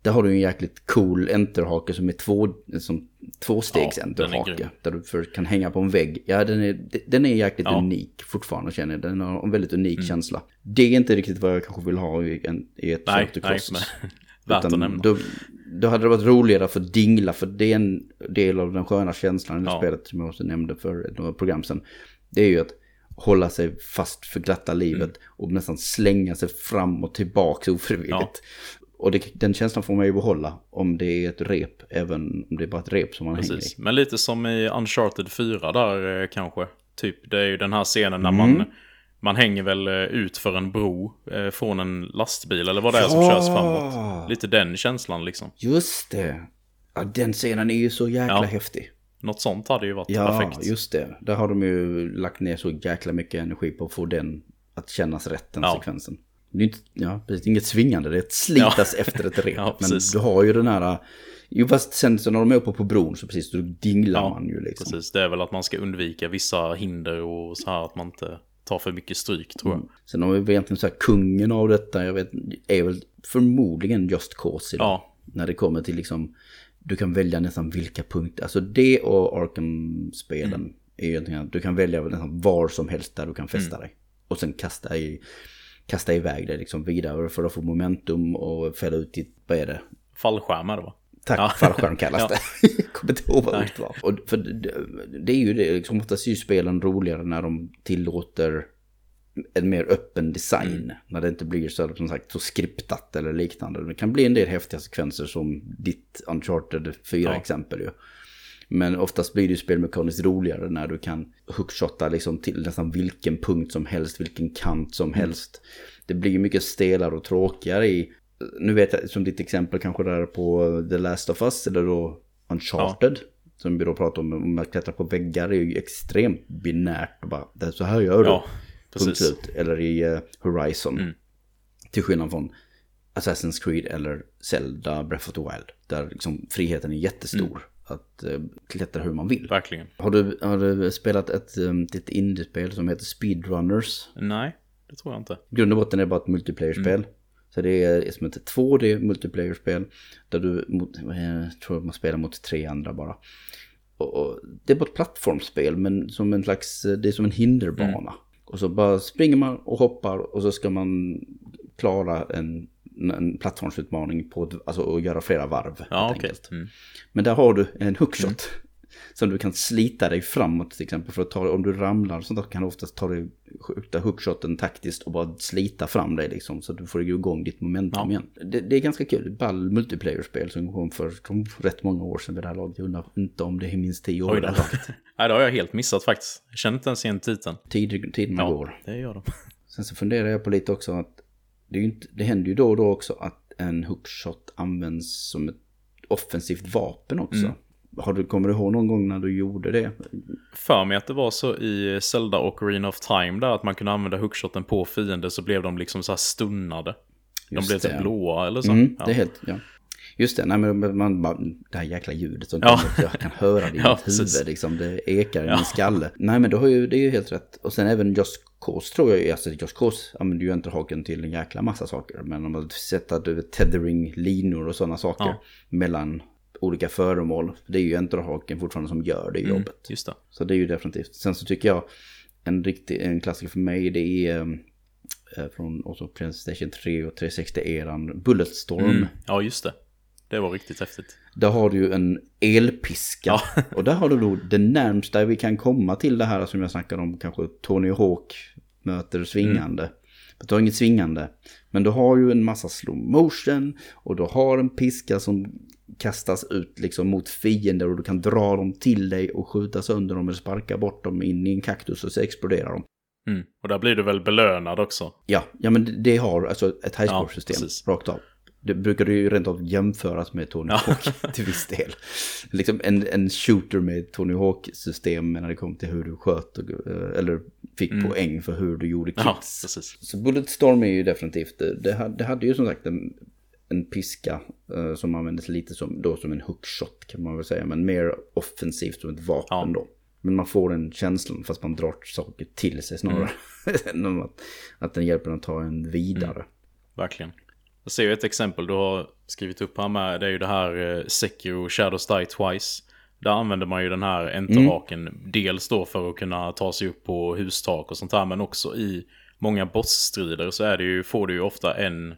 Där har du en jäkligt cool enterhake som är två, som tvåstegs Ja, enterhake. Där du för, kan hänga på en vägg. Ja, den är, den är jäkligt Ja. unik fortfarande känner jag. Den har en väldigt unik känsla. Det är inte riktigt vad jag kanske vill ha i, en, i ett Nej, nej, men <laughs> värt att nämna. Då, då hade det varit roligare för dingla, för det är en del av den sköna känslan i Ja. spelet som jag också nämnde för några program sedan. Det är ju att hålla sig fast för glatta livet Mm. och nästan slänga sig fram och tillbaka ofrivilligt. Ja. Och det, den känslan får man ju behålla om det är ett rep, även om det är bara ett rep som man hänger i. Precis. Men lite som i Uncharted 4 där eh, kanske. Typ, det är ju den här scenen när Mm. man, man hänger väl eh, ut för en bro eh, från en lastbil eller vad det är som körs framåt. Lite den känslan liksom. Just det. Ja, den scenen är ju så jäkla Ja. häftig. Något sånt hade ju varit Ja, perfekt. just det. Där har de ju lagt ner så jäkla mycket energi på att få den att kännas rätt, den Ja. sekvensen. Det är inte, ja, precis, inget svingande, det är ett slitas efter ett <laughs> rep. Ja, men du har ju den här, jo fast sen så när de är uppe på bron så precis, då dinglar Ja, man ju liksom. Precis, det är väl att man ska undvika vissa hinder och så här att man inte tar för mycket stryk tror jag. Mm. Sen har vi egentligen så här kungen av detta, jag vet, är väl förmodligen Just Cause idag. Ja, När det kommer till liksom, du kan välja nästan vilka punkter, alltså det och Arkham-spelen Mm. är ju egentligen att du kan välja nästan var som helst där du kan fästa Mm. dig. Och sen kasta, i, kasta iväg dig liksom vidare för att få momentum och fälla ut ditt, vad är det? fallskärm är det va? Tack, Ja. fallskärm kallas <laughs> det. <laughs> Kommer inte ihåg vad ordet var. Och för det, det är ju det, liksom, oftast är ju spelen roligare när de tillåter en mer öppen design. Mm. När det inte blir så, som sagt, så skriptat eller liknande. Det kan bli en del häftiga sekvenser som ditt Uncharted 4 Ja. exempel ju. Men oftast blir det ju spelmekaniskt roligare när du kan hookshotta liksom till nästan vilken punkt som helst, vilken kant som helst. Det blir ju mycket stelare och tråkigare i, nu vet jag som ditt exempel kanske där på The Last of Us eller då Uncharted. Som vi då pratar om, om att klättra på väggar är ju extremt binärt. Bara, det är så här gör du. Ja, Punkt precis. slut. Eller i eh, Horizon. Mm. Till skillnad från Assassin's Creed eller Zelda Breath of the Wild. Där liksom friheten är jättestor. Mm. Att eh, klättra hur man vill. Verkligen. Har du, har du spelat ett, ett indiespel som heter Speedrunners? Nej, det tror jag inte. Grund och botten är bara ett multiplayer-spel. Mm. Så det är som ett 2D multiplayer-spel. Där du mot, jag tror man spelar mot tre andra bara. Och, och det är bara ett plattformsspel men som en slags, det är som en hinderbana. Mm. Och så bara springer man och hoppar och så ska man klara en, en plattformsutmaning på, ett- alltså att göra flera varv. Ja, enkelt. Mm. Men där har du en hookshot. Som du kan slita dig framåt till exempel. För att ta, om du ramlar och sånt där kan du oftast ta dig, skjuta hookshoten taktiskt och bara slita fram dig liksom. Så att du får igång ditt momentum Ja. igen. Det, det är ganska kul. Ball multiplayer-spel som kom för som rätt många år sedan vid det här laget. Jag undrar inte om det är minst tio år Oj det. <laughs> Nej, det har jag helt missat faktiskt. Jag känner inte ens igen titeln. Tiden, tiden Ja, går. det gör de. Sen så funderar jag på lite också att det, är ju inte, det händer ju då och då också att en hookshot används som ett offensivt vapen också. Mm. Har du, kommer du ihåg någon gång när du gjorde det? För mig att det var så i Zelda och Arena of Time där att man kunde använda hookshoten på fiender så blev de liksom så här stunnade. De Just blev det. så blåa eller så. Mm, ja. det är helt, ja. Just det, nej men man bara, det här jäkla ljudet som Ja. kommer, jag kan höra det i <laughs> Ja, mitt huvud liksom, det ekar i Ja. min skalle. Nej men det, har ju, det är ju helt rätt. Och sen även Just Cause tror jag, alltså Just Cause använder ju enterhaken till en jäkla massa saker. Men om man sätter du tethering, linor och sådana saker Ja. mellan olika föremål. Det är ju enterhaken fortfarande som gör det Mm, jobbet. just det. Så det är ju definitivt. Sen så tycker jag en riktig, en klassiker för mig det är eh, från också Playstation 3 och 360-eran Bulletstorm. Mm. Ja, just det. Det var riktigt häftigt. Där har du ju en elpiska. <laughs> Och där har du då det närmsta vi kan komma till det här som jag snackade om. Kanske Tony Hawk möter svingande. För Du har inget svingande. Men du har ju en massa slow motion. Och du har en piska som kastas ut liksom mot fiender. Och du kan dra dem till dig och skjuta sönder dem eller sparka bort dem in i en kaktus och så exploderar de. Mm. Och där blir du väl belönad också. Ja, ja men det- har alltså ett highscore-system precis. rakt av. Det brukar ju rent av jämföras med Tony. Hawk <laughs> till viss del. Liksom en, en shooter med Tony Hawk-system när det kom till hur du sköt och, eh, eller fick poäng för hur du gjorde. Mm. Ja, precis. Så Bulletstorm är ju definitivt, det, det, hade, det hade ju som sagt en, en piska eh, som användes lite som, då som en hookshot kan man väl säga, men mer offensivt som ett vapen Ja. då. Men man får den känslan fast man drar saker till sig snarare. <laughs> än om att, att den hjälper en att ta en vidare. Verkligen. Jag ser ju ett exempel du har skrivit upp här med. Det är ju det här eh, Sekiro Shadows Die Twice. Där använder man ju den här enterhaken. Dels då för att kunna ta sig upp på hustak och sånt här. Men också i många bossstrider så är det ju, får du ju ofta en,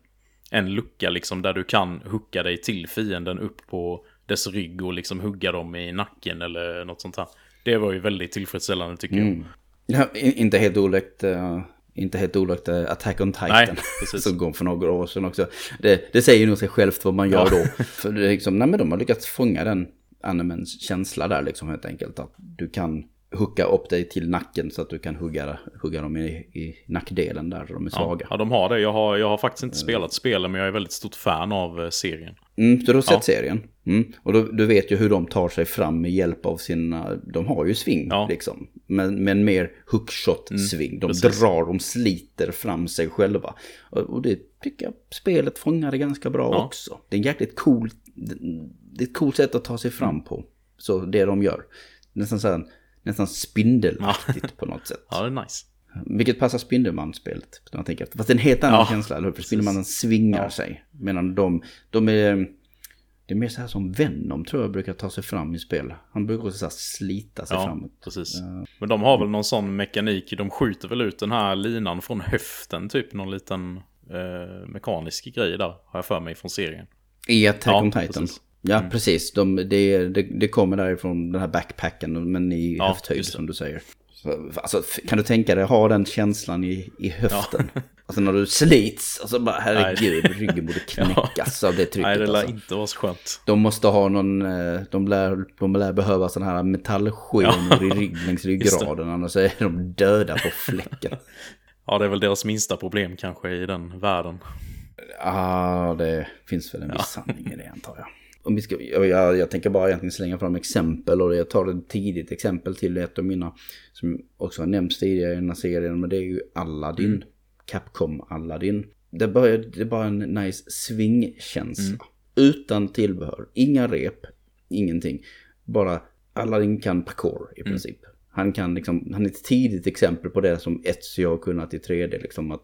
en lucka liksom där du kan hooka dig till fienden upp på dess rygg och liksom hugga dem i nacken eller något sånt här. Det var ju väldigt tillfredsställande tycker jag. Ja, inte helt olikt, eh, inte helt olikt eh, Attack on Titan. Nej, <laughs> som kom för några år sedan också. Det, det säger nog sig självt vad man gör då. För det är liksom, nej men de har lyckats fånga den animens känsla där liksom helt enkelt. Att du kan hooka upp dig till nacken så att du kan hugga, hugga dem i, i nackdelen där de är Ja, svaga. ja, de har det. Jag har, jag har faktiskt inte spelat spelen men jag är väldigt stort fan av eh, serien. Mm, så du har sett Ja. serien. Mm. Och då, du vet ju hur de tar sig fram med hjälp av sina, de har ju sving Ja. liksom. Men, men mer hookshot-sving. de precis. drar, de sliter fram sig själva. Och, och det tycker jag spelet fångade ganska bra Ja. också. Det är en jäkligt cool, det är ett coolt sätt att ta sig fram på. Så det de gör. Nästan så här, nästan spindelaktigt på något sätt. Ja, det är nice. Vilket passar Spindelmannen-spelet. när man tänker efter. Fast det är en helt annan Ja, känsla, eller hur? För. Spindelmannen svingar sig. Medan de, de är... Det är mer så här som Venom tror jag brukar ta sig fram i spel. Han brukar också så slita sig Ja, framåt. precis. Men de har väl någon sån mekanik, de skjuter väl ut den här linan från höften, typ någon liten eh, mekanisk grej där, har jag för mig från serien. I Attack Ja, on Titan. precis. Ja, precis. De, det, det, det kommer därifrån den här backpacken, men i Ja, höfthöjd som du säger. Så, alltså, kan du tänka dig ha den känslan i, i höften? <laughs> Alltså när du slits, och så bara herregud, ryggen borde <laughs> knäckas av det trycket. Nej, det lär alltså. inte vara så skönt. De måste ha någon, eh, de lär, de lär behöva sådana här metallskenor i rygg, längs <laughs> ryggraden, annars är de döda på fläcken. Ja, det är väl deras minsta problem kanske i den världen. Ja, det finns väl en viss sanning i det antar jag. Om vi ska, jag, jag, tänker bara egentligen slänga fram exempel och jag tar ett tidigt exempel till ett av mina som också har nämnts tidigare i den här serien men det är ju Aladdin. Capcom Aladdin. Det, börjar, det är bara en nice swingkänsla. Utan tillbehör, inga rep, ingenting. Bara Aladdin kan parkour i princip. Han kan liksom, han är ett tidigt exempel på det som Ezio har kunnat i 3D liksom att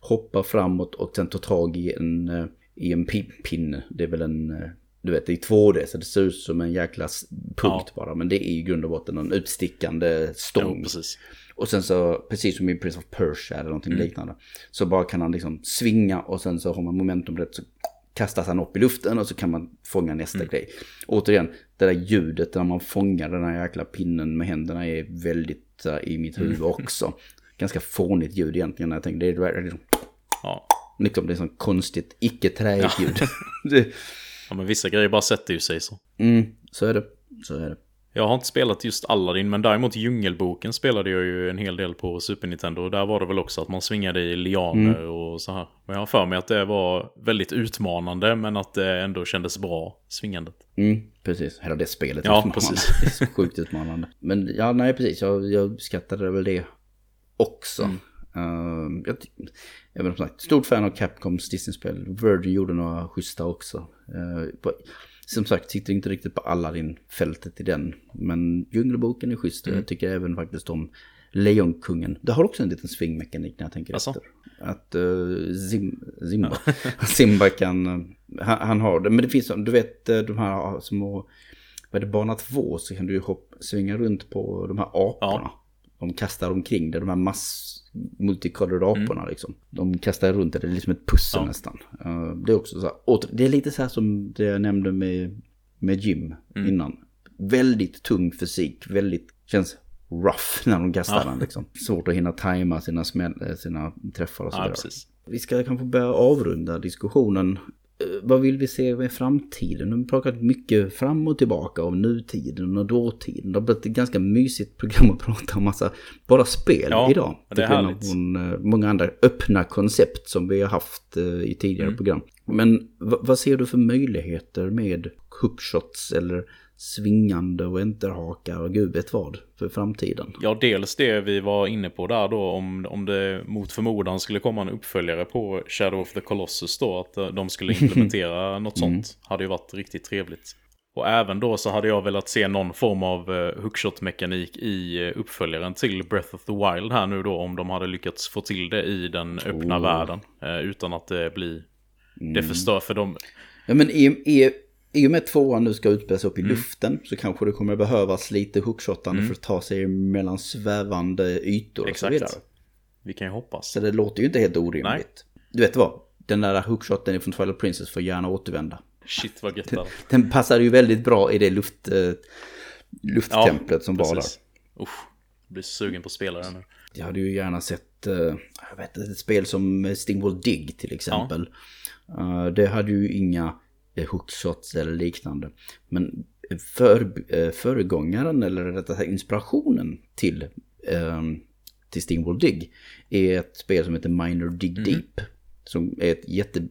hoppa framåt och sen ta tag i en, eh, i en pin, pinne. Det är väl en, eh, du vet det är 2D så det ser ut som en jäkla punkt bara. Men det är i grund och botten en utstickande stång. Precis. Och sen så, precis som i Prince of Persia eller någonting Mm. liknande. Så bara kan han liksom svinga och sen så har man momentum rätt så kastas han upp i luften och så kan man fånga nästa Mm. grej. Återigen, det där ljudet när man fångar den här jäkla pinnen med händerna är väldigt uh, i mitt huvud Mm. också. <laughs> Ganska fånigt ljud egentligen när jag tänker, det är liksom, Ja. liksom det är sånt konstigt, icke träigt ljud. <laughs> ja, men vissa grejer bara sätter ju sig så. mm, så är det, så är det. Jag har inte spelat just Aladdin, men däremot Djungelboken spelade jag ju en hel del på Super Nintendo. Och där var det väl också att man svingade i lianer och så här. Men jag har för mig att det var väldigt utmanande, men att det ändå kändes bra, svingandet. Mm, precis. Hela det spelet Ja, utmanande. precis. <laughs> Det är så sjukt utmanande. Men ja, nej precis. Jag, jag uppskattade väl det också. Mm. Uh, jag, jag vet, som sagt, stort fan av Capcoms Disney-spel. Virgin gjorde några schyssta också. På, som sagt, sitter inte riktigt på alla din fältet i den. Men Djungelboken är schysst. Mm. Jag tycker även faktiskt om Lejonkungen. Det har också en liten svingmekanik när jag tänker Asså? efter. Att uh, Zim, Zimba, <laughs> Simba kan, eh, han, han har det. Men det finns, du vet eh, de här små, vad är det, bana två så kan du ju hopp, svinga runt på de här aporna. De kastar omkring det, de här mass multicolored aporna liksom. De kastar runt det, det är liksom ett pussel Ja. nästan. Eh, det är också så här, det är lite så här som det jag nämnde med, med Jim innan. Väldigt tung fysik, väldigt, känns rough <laughs> när de kastar Ja. den liksom. Svårt att hinna tajma sina, smäll, eh, sina träffar och Ja, sådär. precis. Vi ska kanske börja avrunda diskussionen. Eh, Vad vill vi se med framtiden? Nu har vi pratat mycket fram och tillbaka om nutiden och dåtiden. Det har blivit ett ganska mysigt program att <laughs> prata om massa bara spel Ja, idag. det är härligt. från eh, många andra öppna koncept som vi har haft eh, i tidigare Mm. program. Men vad ser du för möjligheter med hoopshots eller svingande och enterhakar och gud vet vad för framtiden? Ja, dels det vi var inne på där då, om, om det mot förmodan skulle komma en uppföljare på Shadow of the Colossus då, att eh, de skulle <laughs> implementera något sånt, hade ju varit riktigt trevligt. Och även då så hade jag velat se någon form av uh, hookshot-mekanik i eh, uppföljaren till Breath of the Wild här nu då, om de hade lyckats få till det i den öppna Oh. världen, eh, utan att det blir... Det förstör för dem. Ja men i, i, i och med att tvåan nu ska utspelas upp i Mm. luften så kanske det kommer behövas lite hookshotande för att ta sig mellan svävande ytor och så Exakt. vidare. Vi kan ju hoppas. Så det låter ju inte helt orimligt. Nej. Du vet vad? Den där hookshoten från Twilight Princess får gärna återvända. Shit vad gött hade. Den passar ju väldigt bra i det luft, eh, lufttemplet som var där. Usch, jag blir sugen på att spela den nu. Jag hade ju gärna sett eh, jag vet, ett spel som Stingwall Dig till exempel. Eh, det hade ju inga eh, hookshots eller liknande. Men för, eh, föregångaren eller rättare sagt inspirationen till, eh, till Stingwall Dig är ett spel som heter Minor Dig Deep. Som är ett jätte,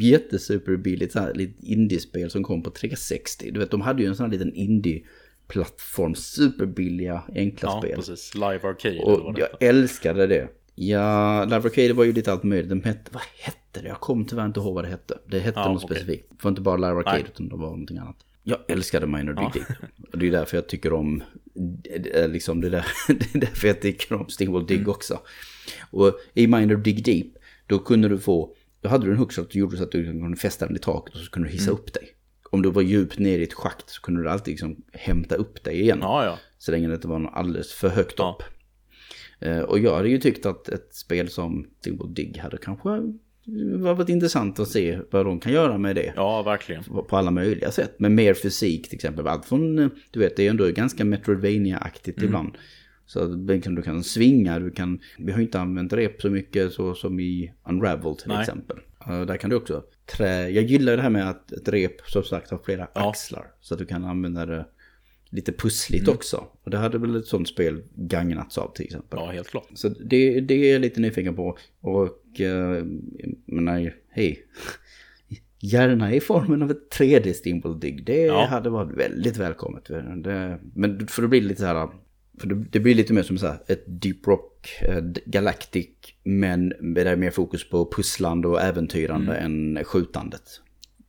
jättesuperbilligt indiespel som kom på 360. Du vet, de hade ju en sån här liten indie-plattform, superbilliga, enkla Ja, spel. precis. Live Arcade Och jag älskade det. Ja, Live Arcade var ju lite allt möjligt. De hette, vad hette det? Jag kommer tyvärr inte ihåg vad det hette. Det hette Ja, något okej. specifikt. Det var inte bara Live Arcade Nej. utan det var någonting annat. Jag älskade Minor Ja. Dig Deep. Och det är därför jag tycker om, liksom det där, <laughs> det är därför jag tycker om Mm. Dig också. Och i Minor Dig Deep, då kunde du få, då hade du en hookshot och gjorde så att du kunde fästa den i taket och så kunde du hissa Mm. upp dig. Om du var djupt ner i ett schakt så kunde du alltid liksom hämta upp dig igen. Ja, ja. Så länge det inte var alldeles för högt upp. Eh, Och jag hade ju tyckt att ett spel som Stingwall Dig hade kanske det har varit intressant att se vad de kan göra med det. Ja, verkligen. På alla möjliga sätt. Med mer fysik till exempel. Allt från, du vet, det är ändå ganska Metroidvania-aktigt mm. ibland. Så du kan svinga, du kan... Vi har inte använt rep så mycket så som i Unravel till Nej. exempel. Där kan du också trä... Jag gillar det här med att ett rep som sagt har flera ja. axlar. Så att du kan använda det lite pussligt mm. också. Och det hade väl ett sånt spel gagnats av till exempel. Ja, helt klart. Så det, det är jag lite nyfiken på. Och, uh, men hej. <laughs> Gärna i formen av ett 3D Steamboat Dig. Det ja. hade varit väldigt välkommet. Det, men för det blir lite så här för det, det, blir lite mer som så här, ett Deep Rock äh, Galactic, men med det mer fokus på pusslande och äventyrande mm. än skjutandet.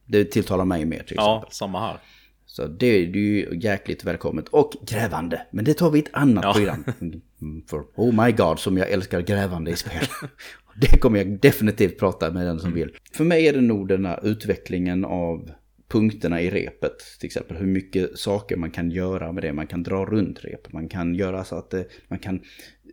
Det tilltalar mig mer till exempel. Ja, samma här. Så det, är ju jäkligt välkommet. Och grävande. Men det tar vi i ett annat ja. program. Mm, för oh my god som jag älskar grävande i spel. <laughs> Det kommer jag definitivt prata med den som mm. vill. För mig är det nog den här utvecklingen av punkterna i repet. Till exempel hur mycket saker man kan göra med det. Man kan dra runt rep. Man kan göra så att det, man kan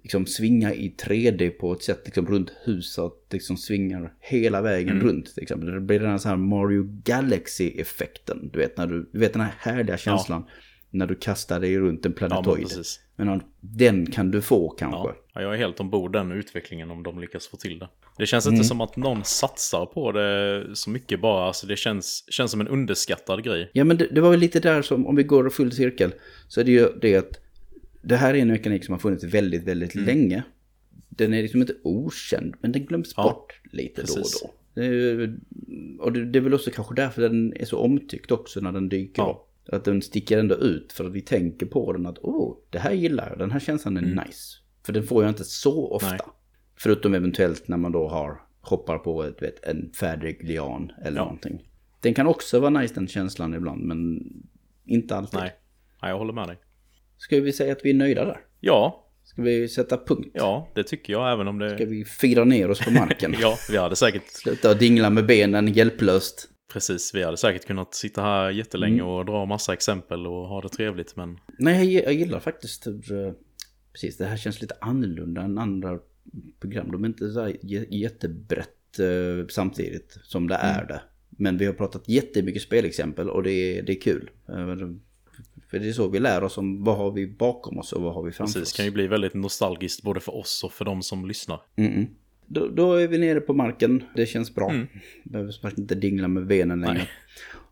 liksom svinga i 3D på ett sätt liksom runt huset. Så liksom svingar hela vägen mm. runt. Till exempel. Det blir den här Mario Galaxy-effekten. Du vet, när du, du vet den här härliga känslan. Ja. När du kastar dig runt en planetoid. Ja, men den kan du få kanske. Ja, jag är helt ombord den utvecklingen om de lyckas få till det. Det känns mm. inte som att någon satsar på det så mycket bara. Alltså det känns, känns som en underskattad grej. Ja, men det, det var väl lite där som, om vi går full cirkel, så är det ju det att det här är en mekanik som har funnits väldigt, väldigt mm. länge. Den är liksom inte okänd, men den glöms ja, bort lite precis. då och då. Det, och det, det, är väl också kanske därför den är så omtyckt också när den dyker ja. upp. Att den sticker ändå ut för att vi tänker på den att åh, oh, det här gillar jag, den här känslan är mm. nice. För den får jag inte så ofta. Nej. Förutom eventuellt när man då har, hoppar på ett, vet, en färdig lian eller ja. någonting. Den kan också vara nice den känslan ibland, men inte alltid. Nej, Nej jag håller med dig. Ska vi säga att vi är nöjda där? Ja. Ska vi sätta punkt? Ja, det tycker jag även om det... Ska vi fira ner oss på marken? <laughs> ja, vi hade säkert... Sluta dingla med benen hjälplöst. Precis, vi hade säkert kunnat sitta här jättelänge mm. och dra massa exempel och ha det trevligt, men... Nej, jag, gillar faktiskt hur... Eh, precis, det här känns lite annorlunda än andra program. De är inte så jättebrett eh, samtidigt som det är mm. det. Men vi har pratat jättemycket spelexempel och det är, det är kul. För det är så vi lär oss om vad har vi bakom oss och vad har vi framför Precis, oss. Det kan ju bli väldigt nostalgiskt både för oss och för de som lyssnar. Mm -mm. Då, då, är vi nere på marken, det känns bra. Mm. Behöver inte dingla med benen längre. Nej.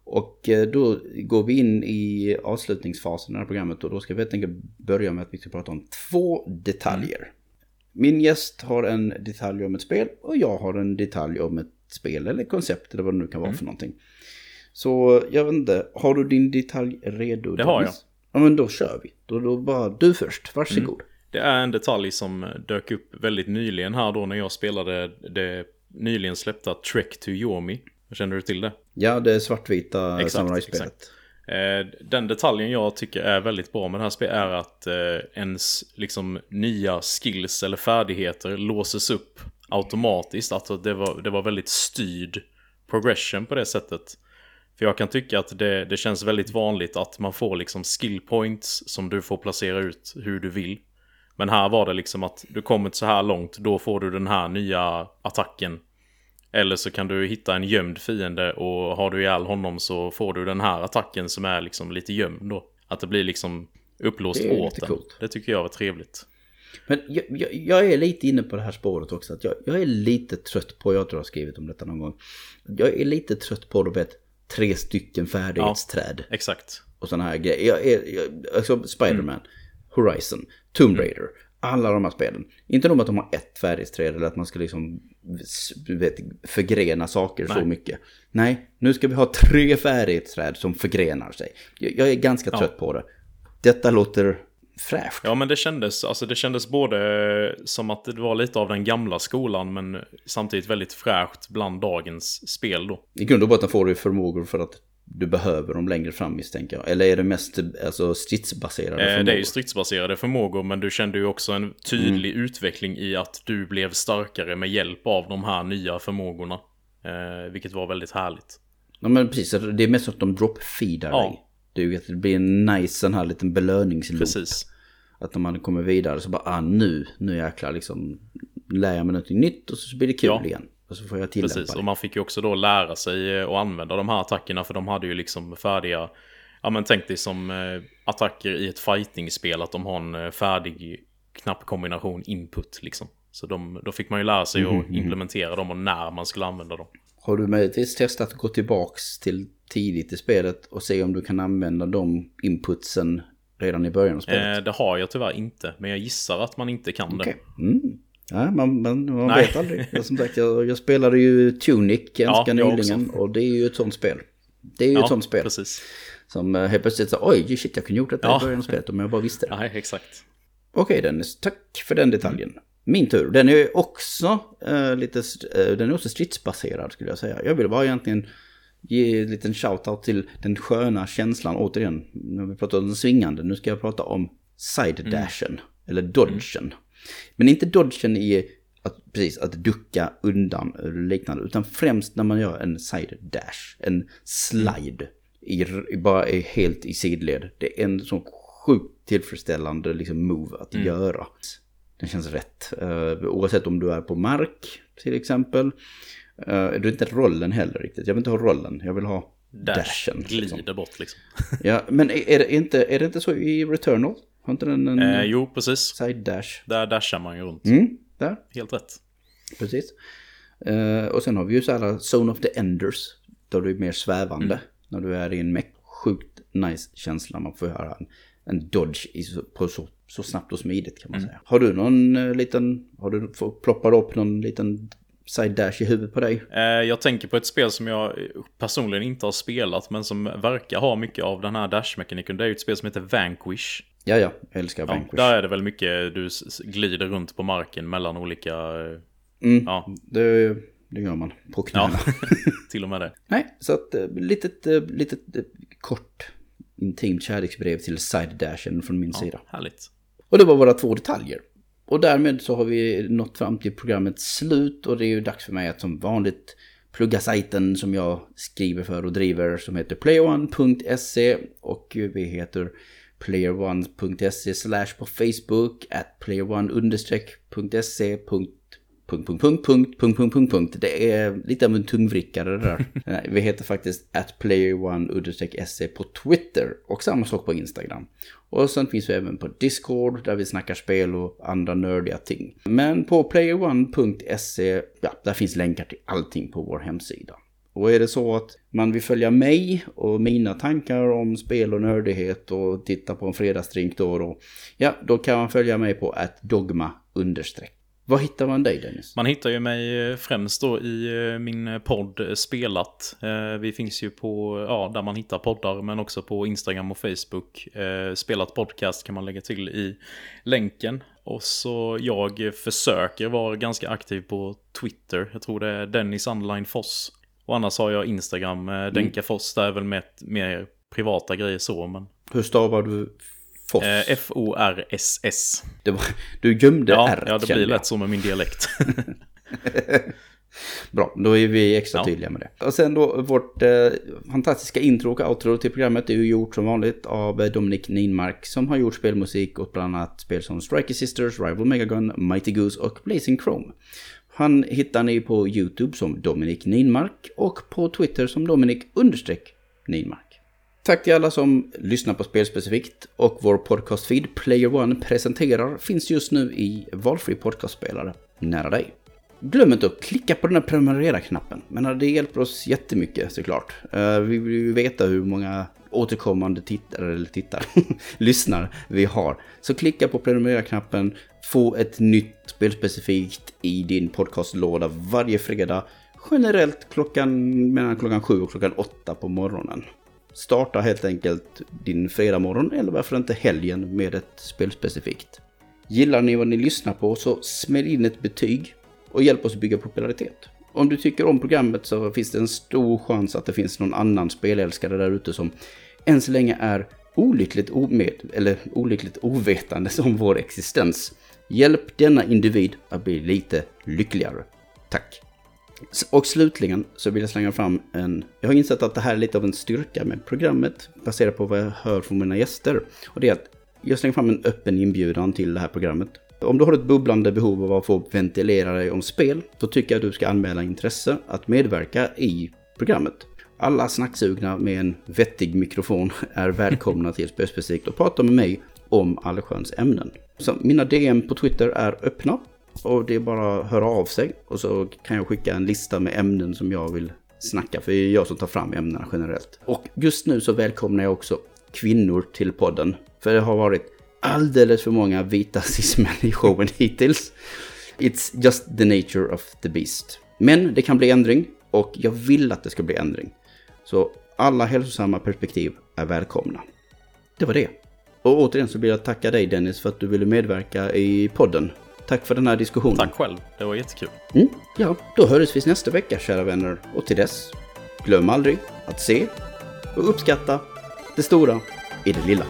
Och eh, då går vi in i avslutningsfasen av programmet och då ska vi helt enkelt börja med att vi ska prata om två detaljer. Mm. Min gäst har en detalj om ett spel och jag har en detalj om ett spel eller koncept eller vad det nu kan vara mm. för någonting. Så jag vet inte, har du din detalj redo? Det har jag. Ja men då kör vi. Då, då bara du först, varsågod. Mm. Det är en detalj som dök upp väldigt nyligen här då när jag spelade det nyligen släppta Trek to Yomi. Känner du till det? Ja, det är svartvita samurajspelet. Eh, den detaljen jag tycker är väldigt bra med det här spelet är att eh, ens liksom nya skills eller färdigheter låses upp automatiskt. Alltså det var, det var väldigt styrd progression på det sättet. För jag kan tycka att det, det känns väldigt vanligt att man får liksom skill points som du får placera ut hur du vill. Men här var det liksom att du kommit så här långt, då får du den här nya attacken. Eller så kan du hitta en gömd fiende och har du ihjäl honom så får du den här attacken som är liksom lite gömd då. Att det blir liksom upplåst åt den. Det tycker jag var trevligt. Men jag, jag, jag, är lite inne på det här spåret också. Att jag, jag är lite trött på, jag tror jag har skrivit om detta någon gång. Jag är lite trött på, du vet, tre stycken färdighetsträd. Ja, exakt. Och sådana här grejer. Jag jag, alltså Spiderman, mm. Horizon, Tomb mm. Raider. Alla de här spelen. Inte nog att de har ett färdighetsträd eller att man ska liksom vet, förgrena saker Nej. så mycket. Nej, nu ska vi ha tre färdighetsträd som förgrenar sig. Jag, jag är ganska trött ja. på det. Detta låter fräscht. Ja, men det kändes, alltså det kändes både som att det var lite av den gamla skolan, men samtidigt väldigt fräscht bland dagens spel då. I grund och botten får du förmågor för att du behöver dem längre fram misstänker jag. Eller är det mest alltså, stridsbaserade eh, förmågor? Det är ju stridsbaserade förmågor men du kände ju också en tydlig mm. utveckling i att du blev starkare med hjälp av de här nya förmågorna. Eh, vilket var väldigt härligt. Ja men precis, det är mest att de drop-feedar ja. dig. Att det blir en nice sån här liten belöningsloop. Precis. Att när man kommer vidare så bara, ah nu, nu jäklar liksom lär jag mig någonting nytt och så blir det kul ja. igen. och så får jag tillämpa Precis, det. och man fick ju också då lära sig eh, att använda de här attackerna för de hade ju liksom färdiga Ja men tänk dig som eh, attacker i ett fighting-spel att de har en eh, färdig knappkombination input liksom. Så de, då fick man ju lära sig Mhm, att implementera dem och när man skulle använda dem. Har du möjligtvis testat att gå tillbaks till tidigt i spelet och se om du kan använda de inputsen redan i början av spelet? Eh, det har jag tyvärr inte, men jag gissar att man inte kan det. Okej. Mm. Ja, man, man, man Nej. vet aldrig. Jag, som sagt, jag, jag spelade ju Tunic ganska Ja, nyligen och det är ju ett sånt spel. Det är ju Ja, ett sånt spel precis. som eh, helt plötsligt så oj shit jag kunde gjort detta Ja. i början av spelet om jag bara visste det. <laughs> Nej, exakt. Okej Dennis, tack för den detaljen. Min tur. Den är också eh, lite, uh, den är också stridsbaserad skulle jag säga. Jag vill bara egentligen ge en liten shoutout till den sköna känslan återigen. När vi pratar om den svingande, nu ska jag prata om side dashen. Eller dodgen. Men inte dodgen i att, precis, att ducka undan eller liknande. Utan främst när man gör en side dash. En slide. I, i- bara är helt i sidled. Det är en sån sjukt tillfredsställande liksom, move att göra. Den känns rätt. Uh, oavsett om du är på mark till exempel. Uh, det är inte rollen heller riktigt. Jag vill inte ha rollen. Jag vill ha Dash dashen. glider liksom. bort liksom. <laughs> Ja, men är är det, inte, är det inte så i Returnal? Har inte den en Eh, jo, precis. side dash? Där dashar man ju runt. Mm, där. Helt rätt. Precis. Eh, och sen har vi ju så här Zone of the Enders. Då du är mer svävande. När du är i en meck. Sjukt nice känsla. Man får göra en, en dodge på så, så snabbt och smidigt kan man säga. Har du någon eh, liten, har du ploppat upp någon liten side dash i huvudet på dig? Eh, jag tänker på ett spel som jag personligen inte har spelat men som verkar ha mycket av den här dash-mekaniken. Det är ju ett spel som heter Vanquish. Ja, ja, jag älskar Ja, Vanquish. där är det väl mycket du glider runt på marken mellan olika... eh, Mm, Ja, det, det gör man på knäna. ja. <laughs> <laughs> till och med det. Nej, så att litet, litet kort intimt kärleksbrev till side dashen från min sida. Härligt. Och det var våra två detaljer. Och därmed så har vi nått fram till programmets slut och det är ju dags för mig att som vanligt plugga sajten som jag skriver för och driver som heter playerone.se och vi heter playerone.se slash på Facebook at playerone-se punkt punkt, punkt, punkt, punkt, punkt, punkt, punkt. Det är lite av en tungvrickare det där. <laughs> Nej, Vi heter faktiskt at playerone-se på Twitter och samma sak på Instagram. Och sen finns vi även på Discord där vi snackar spel och andra nördiga ting. Men på playerone.se, ja, där finns länkar till allting på vår hemsida. Och är det så att man vill följa mig och mina tankar om spel och nördighet och titta på en fredagsdrink då och då, ja, då kan man följa mig på att dogma understreck. Var hittar man dig Dennis? Man hittar ju mig eh, främst då i eh, min podd eh, Spelat. Vi finns ju på, ja, där man hittar poddar, men också på Instagram och Facebook. Spelat podcast kan man lägga till i länken. Och så jag försöker vara ganska aktiv på Twitter. Jag tror det är Dennis Underline Foss. Och annars har jag Instagram, Denka Foss, där är väl med mer privata grejer så, men Hur stavar du Foss? eh, F-O-R-S-S. var, du gömde Ja, R. ja, det blir lätt så med min dialekt. <laughs> Bra, då är vi extra Ja. tydliga med det. Och sen då vårt eh, fantastiska intro och outro till programmet är ju gjort som vanligt av eh, Dominik Ninmark som har gjort spelmusik åt bland annat spel som Striker Sisters, Rival Megagun, Mighty Goose och Blazing Chrome. Han hittar ni på YouTube som Dominik Ninmark och på Twitter som Dominik Ninmark. Tack till alla som lyssnar på Spelspecifikt och vår podcastfeed Player One presenterar finns just nu i valfri podcastspelare nära dig. Glöm inte att klicka på den här prenumerera-knappen. Men det hjälper oss jättemycket såklart. Eh, vi vill ju veta hur många återkommande tittare eller tittare, <laughs> lyssnar vi har. Så klicka på prenumerera-knappen, få ett nytt spelspecifikt i din podcastlåda varje fredag. Generellt klockan mellan klockan 7 och klockan 8 på morgonen. Starta helt enkelt din fredagmorgon eller varför inte helgen med ett spelspecifikt. Gillar ni vad ni lyssnar på så smäll in ett betyg och hjälp oss bygga popularitet. Om du tycker om programmet så finns det en stor chans att det finns någon annan spelälskare där ute som än så länge är olyckligt, omed, eller olyckligt ovetande om vår existens. Hjälp denna individ att bli lite lyckligare. Tack! Och slutligen så vill jag slänga fram en... Jag har insett att det här är lite av en styrka med programmet baserat på vad jag hör från mina gäster. Och det är att jag slänger fram en öppen inbjudan till det här programmet. Om du har ett bubblande behov av att få ventilera dig om spel, så tycker jag att du ska anmäla intresse att medverka i programmet. Alla snacksugna med en vettig mikrofon <laughs> är välkomna till Spöspecifikt och prata med mig om allsköns ämnen. Så mina DM på Twitter är öppna och det är bara att höra av sig och så kan jag skicka en lista med ämnen som jag vill snacka för det är jag som tar fram ämnena generellt. Och just nu så välkomnar jag också kvinnor till podden. För det har varit alldeles för många vita cis-män i showen hittills. It's just the nature of the beast. Men det kan bli ändring och jag vill att det ska bli ändring. Så alla hälsosamma perspektiv är välkomna. Det var det. Och återigen så vill jag tacka dig Dennis för att du ville medverka i podden. Tack för den här diskussionen. Tack själv, det var jättekul. Mm, ja, då hörs vi nästa vecka kära vänner. Och till dess, glöm aldrig att se och uppskatta det stora i det lilla.